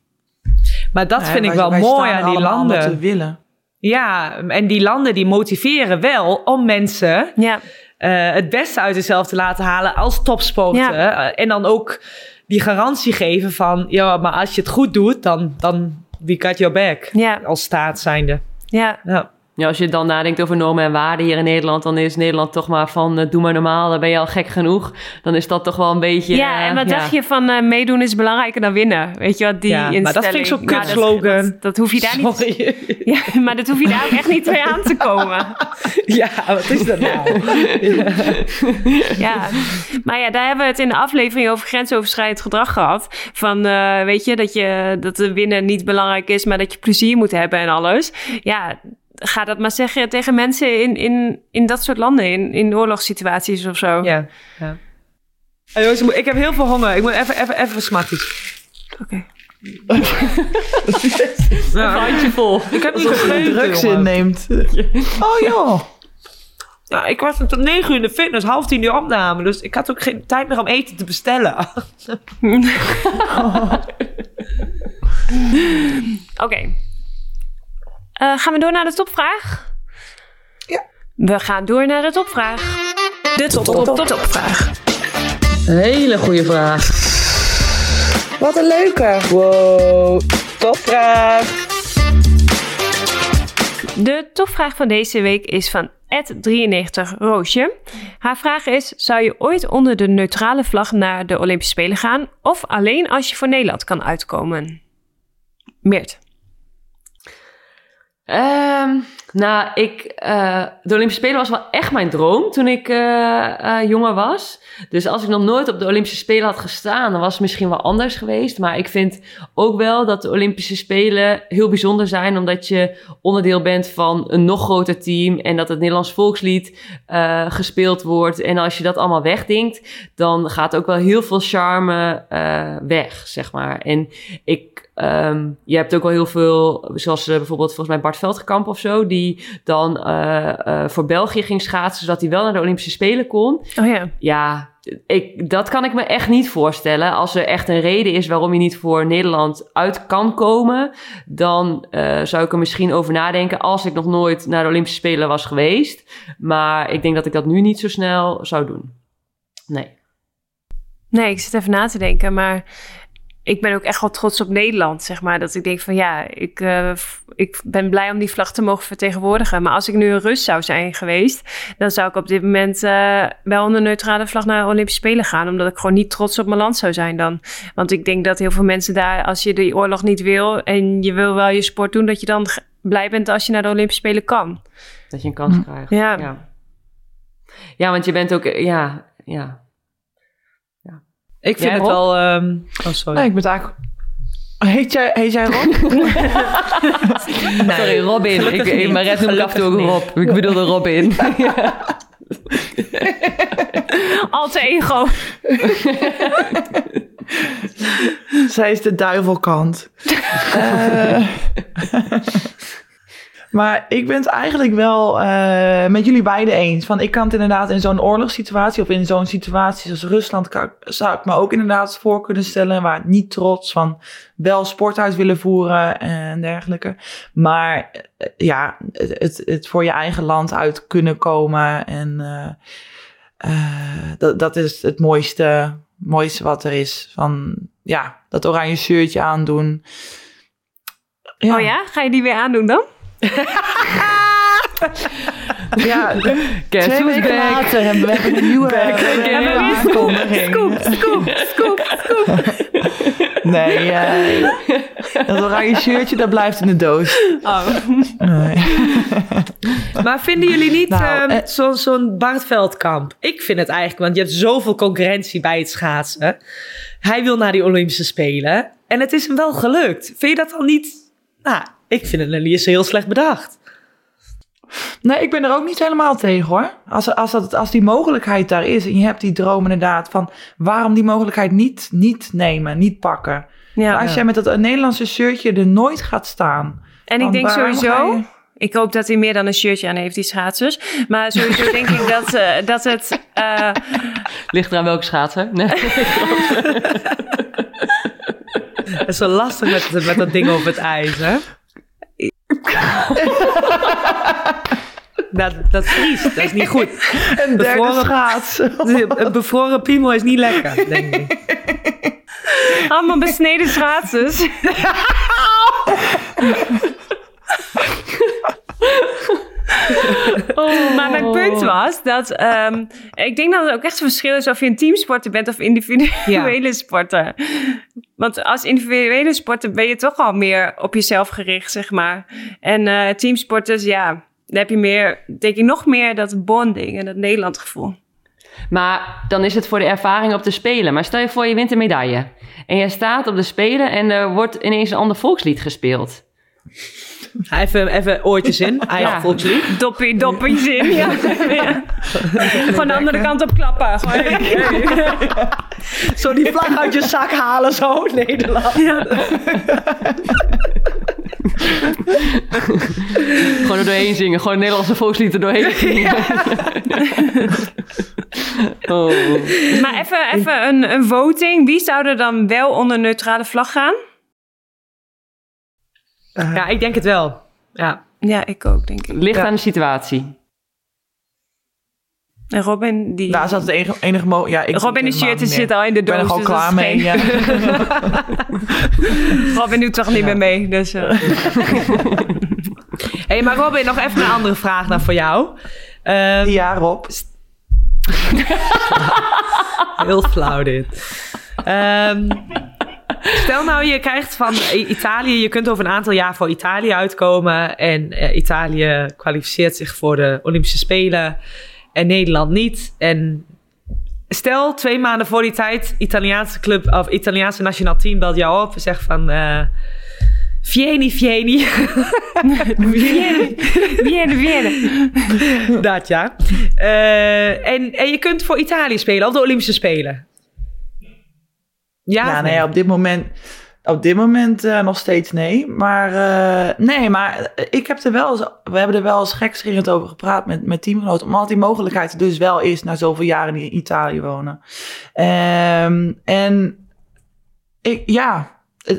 Maar dat Ja, vind ik wel mooi staan aan die landen. we willen. Ja, en die landen die motiveren wel om mensen Ja, eh, het beste uit zichzelf te laten halen als topsporter. Ja. Eh, en dan ook die garantie geven van, ja, maar als je het goed doet, dan, dan we got your back. ja, Als staat zijnde. ja. Ja. Als je dan nadenkt over normen en waarden hier in Nederland, dan is Nederland toch maar van eh, doe maar normaal, dan ben je al gek genoeg. Dan is dat toch wel een beetje. Ja, en eh, wat ja. dacht je van eh, meedoen is belangrijker dan winnen? Weet je wat, die Ja, maar dat vind ik zo'n Ja, dat- kutslogan. Dat, dat hoef je daar niet... Ja, maar dat hoef je daar ook echt niet mee aan te komen. ja, wat is dat nou? Ja, maar ja, daar hebben we het in de aflevering over grensoverschrijdend gedrag gehad. Van, eh, weet je, dat, je, dat de winnen niet belangrijk is, maar dat je plezier moet hebben en alles. Ja, ga dat maar zeggen tegen mensen in, in, in dat soort landen, in, in oorlogssituaties of zo. ja, ja. Hey, jongens, ik heb heel veel honger. Ik moet even, even, even smatties. Oké. Ja, handje vol. ik heb niet gegeten, drugs jongen. inneemt. Oh joh. Ja, ik was tot negen uur in de fitness, half tien uur opname. Dus ik had ook geen tijd meer om eten te bestellen. Oké. Eh, gaan we door naar de topvraag? Ja. We gaan door naar de topvraag. De top, top, top, topvraag. Hele goede vraag. Wat een leuke. Wow, topvraag. De topvraag van deze week is van Ed93 Roosje. Haar vraag is: zou je ooit onder de neutrale vlag naar de Olympische Spelen gaan of alleen als je voor Nederland kan uitkomen? Meert. Ehm, nou, ik, eh, de Olympische Spelen was wel echt mijn droom toen ik eh, jonger was. Dus als ik nog nooit op de Olympische Spelen had gestaan, dan was het misschien wel anders geweest. Maar ik vind ook wel dat de Olympische Spelen heel bijzonder zijn, omdat je onderdeel bent van een nog groter team en dat het Nederlands volkslied gespeeld wordt. En als je dat allemaal wegdenkt, dan gaat ook wel heel veel charme weg, zeg maar. En ik ehm, je hebt ook wel heel veel, zoals eh, bijvoorbeeld volgens mij Bart Veldkamp of zo, die dan eh, eh, voor België ging schaatsen, zodat hij wel naar de Olympische Spelen kon. Oh ja. Ja, ik, dat kan ik me echt niet voorstellen. Als er echt een reden is waarom je niet voor Nederland uit kan komen, dan zou ik er misschien over nadenken als ik nog nooit naar de Olympische Spelen was geweest. Maar ik denk dat ik dat nu niet zo snel zou doen. Nee. Nee, ik zit even na te denken, maar ik ben ook echt wel trots op Nederland, zeg maar. Dat ik denk van ja, ik, eh, ik ben blij om die vlag te mogen vertegenwoordigen. Maar als ik nu een Rus zou zijn geweest, dan zou ik op dit moment eh, wel onder neutrale vlag naar de Olympische Spelen gaan. Omdat ik gewoon niet trots op mijn land zou zijn dan. Want ik denk dat heel veel mensen daar, als je die oorlog niet wil en je wil wel je sport doen, dat je dan blij bent als je naar de Olympische Spelen kan. Dat je een kans krijgt. Ja. ja. Ja, want je bent ook, ja, ja. Ik vind Jij, het Rob? wel... ehm, oh, sorry. Nee, ik ben het eigenlijk... Heet jij, heet jij Rob? Sorry, Robin. Ik, Gelukkig ik, maar red noem ik af en toe ook Gelukkig Rob. Ik bedoelde Robin. Alter ego. Zij is de duivelkant. Eh, maar ik ben het eigenlijk wel eh, met jullie beiden eens. Van, ik kan het inderdaad in zo'n oorlogssituatie of in zo'n situatie als Rusland... Zou ik me ook inderdaad voor kunnen stellen... waar niet trots van wel sport uit willen voeren en dergelijke. Maar eh, ja, het, het, voor je eigen land uit kunnen komen... en eh, dat, dat is het mooiste, mooiste wat er is. Van ja, dat oranje shirtje aandoen. Oh ja, ga je die weer aandoen dan? Ja, Guess twee weken back? later hebben we een nieuwe, een aankondiging. Scoop, scoop, scoop, scoop. Nee, eh, dat oranje shirtje, dat blijft in de doos. Oh. Nee. Maar vinden jullie niet Nou, ehm, eh, zo- zo'n Bart Veldkamp? Ik vind het eigenlijk, want je hebt zoveel concurrentie bij het schaatsen. Hij wil naar die Olympische Spelen. En het is hem wel gelukt. Vind je dat dan niet... Nou, ik vind het niet eens heel slecht bedacht. nee, ik ben er ook niet helemaal tegen hoor. Als, als, dat, als die mogelijkheid daar is en je hebt die droom inderdaad van... waarom die mogelijkheid niet, niet nemen, niet pakken? Ja. als jij met dat Nederlandse shirtje er nooit gaat staan... En ik denk sowieso... je- Ik hoop dat hij meer dan een shirtje aan heeft, die schaatsers. Maar sowieso denk ik dat, eh, dat het... eh, Ligt eraan welke schaatser? Nee. Het is zo lastig met, met dat ding over het ijs, hè? dat, dat vriest, dat is niet goed. Een derde Bevroren- schaats. Een bevroren piemel is niet lekker, denk ik. allemaal besneden schaatsers. Maar mijn punt was dat... ehm, ik denk dat het ook echt een verschil is of je een teamsporter bent of individuele sporter. Want als individuele sporter ben je toch al meer op jezelf gericht, zeg maar. En eh, teamsporters, ja, dan heb je meer, denk ik nog meer dat bonding en dat Nederland gevoel. Maar dan is het voor de ervaring op de Spelen. Maar stel je voor, je wint een medaille. En je staat op de Spelen en er wordt ineens een ander volkslied gespeeld. Even, even oortjes in, eigen Ja. volkslied. Doppie, doppie zin. Ja. Ja. Gewoon de andere kant op klappen. Gewoon, Zo die vlag uit je zak halen, zo, Nederland. Gewoon er doorheen zingen. Gewoon Nederlandse volkslied er doorheen zingen. oh. Maar even, even een, een voting. Wie zou er dan wel onder neutrale vlag gaan? Ja, ik denk het wel. Ja. Ja, ik ook, denk ik. Ligt Ja. aan de situatie. En Robin, die... Nou, is dat het enige, enige mo- ja, ik Robin de shirt zit al in de Ik ben doos. er al dus klaar dat is mee. geen- Ja. Robin doet toch niet meer mee. Dus, eh. hey, maar Robin, nog even een andere vraag dan voor jou. Ehm, ja, Rob. Heel flauw dit. Ehm, stel nou, je krijgt van Italië, je kunt over een aantal jaar voor Italië uitkomen. En eh, Italië kwalificeert zich voor de Olympische Spelen en Nederland niet. En stel, twee maanden voor die tijd, Italiaanse club of Italiaanse nationaal team belt jou op en zegt van. eh Vieni, Vieni. Vierde, vierde. Dat ja. Eh, en, en je kunt voor Italië spelen, op de Olympische Spelen. Ja, Ja, of nou nee? ja, op dit moment... Op dit moment eh, nog steeds nee. Maar eh, nee, maar ik heb er wel eens, we hebben er wel eens gekscherend over gepraat met, met teamgenoten. Omdat die mogelijkheid dus wel is na zoveel jaren in Italië wonen. Ehm, en ik, ja,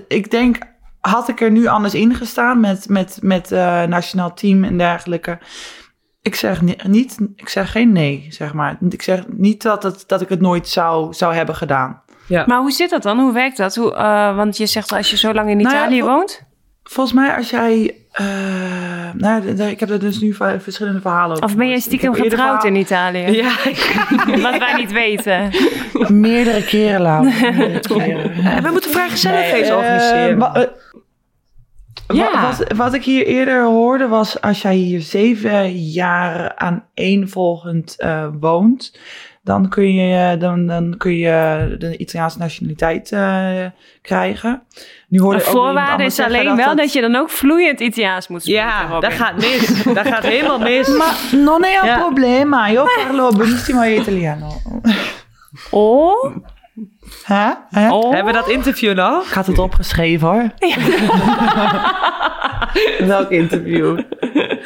ik denk, had ik er nu anders in gestaan met, met, met eh, nationaal team en dergelijke. Ik zeg ni- niet, ik zeg geen nee, zeg maar. Ik zeg niet dat, het, dat ik het nooit zou, zou hebben gedaan. Maar hoe zit dat dan? Hoe werkt dat? Hoe, eh, want je zegt als je zo lang in Nou ja, Italië woont. Volgens mij als jij, eh, nou, ik heb er dus nu verschillende verhalen over. Of ben jij stiekem getrouwd in Italië? Ja, Wat wij niet weten. Meerdere keren. Meerdere keren. we moeten vrijgezellenfeest Nee, organiseren. eh, eh, Ja. wa- Wat, wat ik hier eerder hoorde was, als jij hier zeven jaar aan één eh woont, dan kun je, dan, dan kun je de Italiaanse nationaliteit eh, krijgen. Nu hoorde Een ik ook iemand voorwaarde is alleen wel dat je dan ook vloeiend Italiaans moet spreken. Ja, Robin. dat gaat mis. Dat gaat helemaal mis. Ma non è un Ja. problema, io parlo benissimo italiano. Oh, Hè? Hè? oh. Hebben we dat interview nog? Ik had het opgeschreven hoor. Welk interview?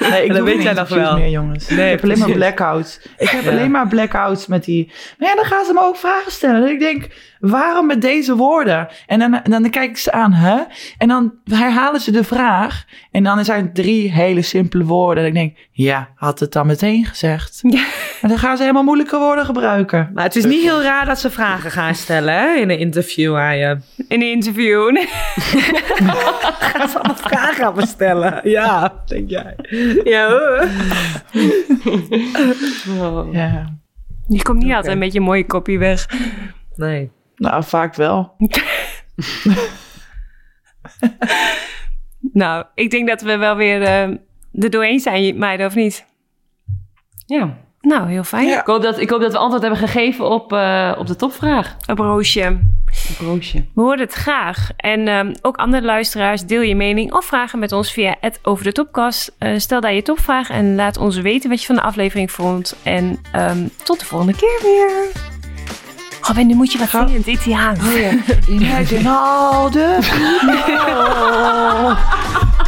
Nee, ik Dat weet geen jij nog wel. meer, jongens. Nee, ik heb alleen maar blackouts. Ik heb Ja. alleen maar blackouts met die... Maar ja, dan gaan ze me ook vragen stellen. En ik denk, waarom met deze woorden? En dan, en dan kijk ik ze aan, hè? En dan herhalen ze de vraag. En dan zijn het drie hele simpele woorden. En ik denk, ja, had het dan meteen gezegd. Ja. Maar dan gaan ze helemaal moeilijke woorden gebruiken. Maar het is niet heel raar dat ze vragen gaan stellen hè, in een interview aan je. In een interview. Gaan ze allemaal vragen aan me stellen? Ja, denk jij. Ja hoor. Ja. Je komt niet altijd met je mooie kopie weg. Nee. Nou, vaak wel. Nou, ik denk dat we wel weer eh er doorheen zijn, meiden, of niet? Ja. Nou, heel fijn. Ja. Ik, hoop dat, ik hoop dat we antwoord hebben gegeven op, eh, op de topvraag. Op Roosje. Roosje. We horen het graag. En ehm, ook andere luisteraars, deel je mening of vragen met ons via het Over de Topkast. Eh, stel daar je topvraag en laat ons weten wat je van de aflevering vond. En ehm, tot de volgende keer weer. Robin, nu moet je wat zingen in het Italiaans. Imagine all the people.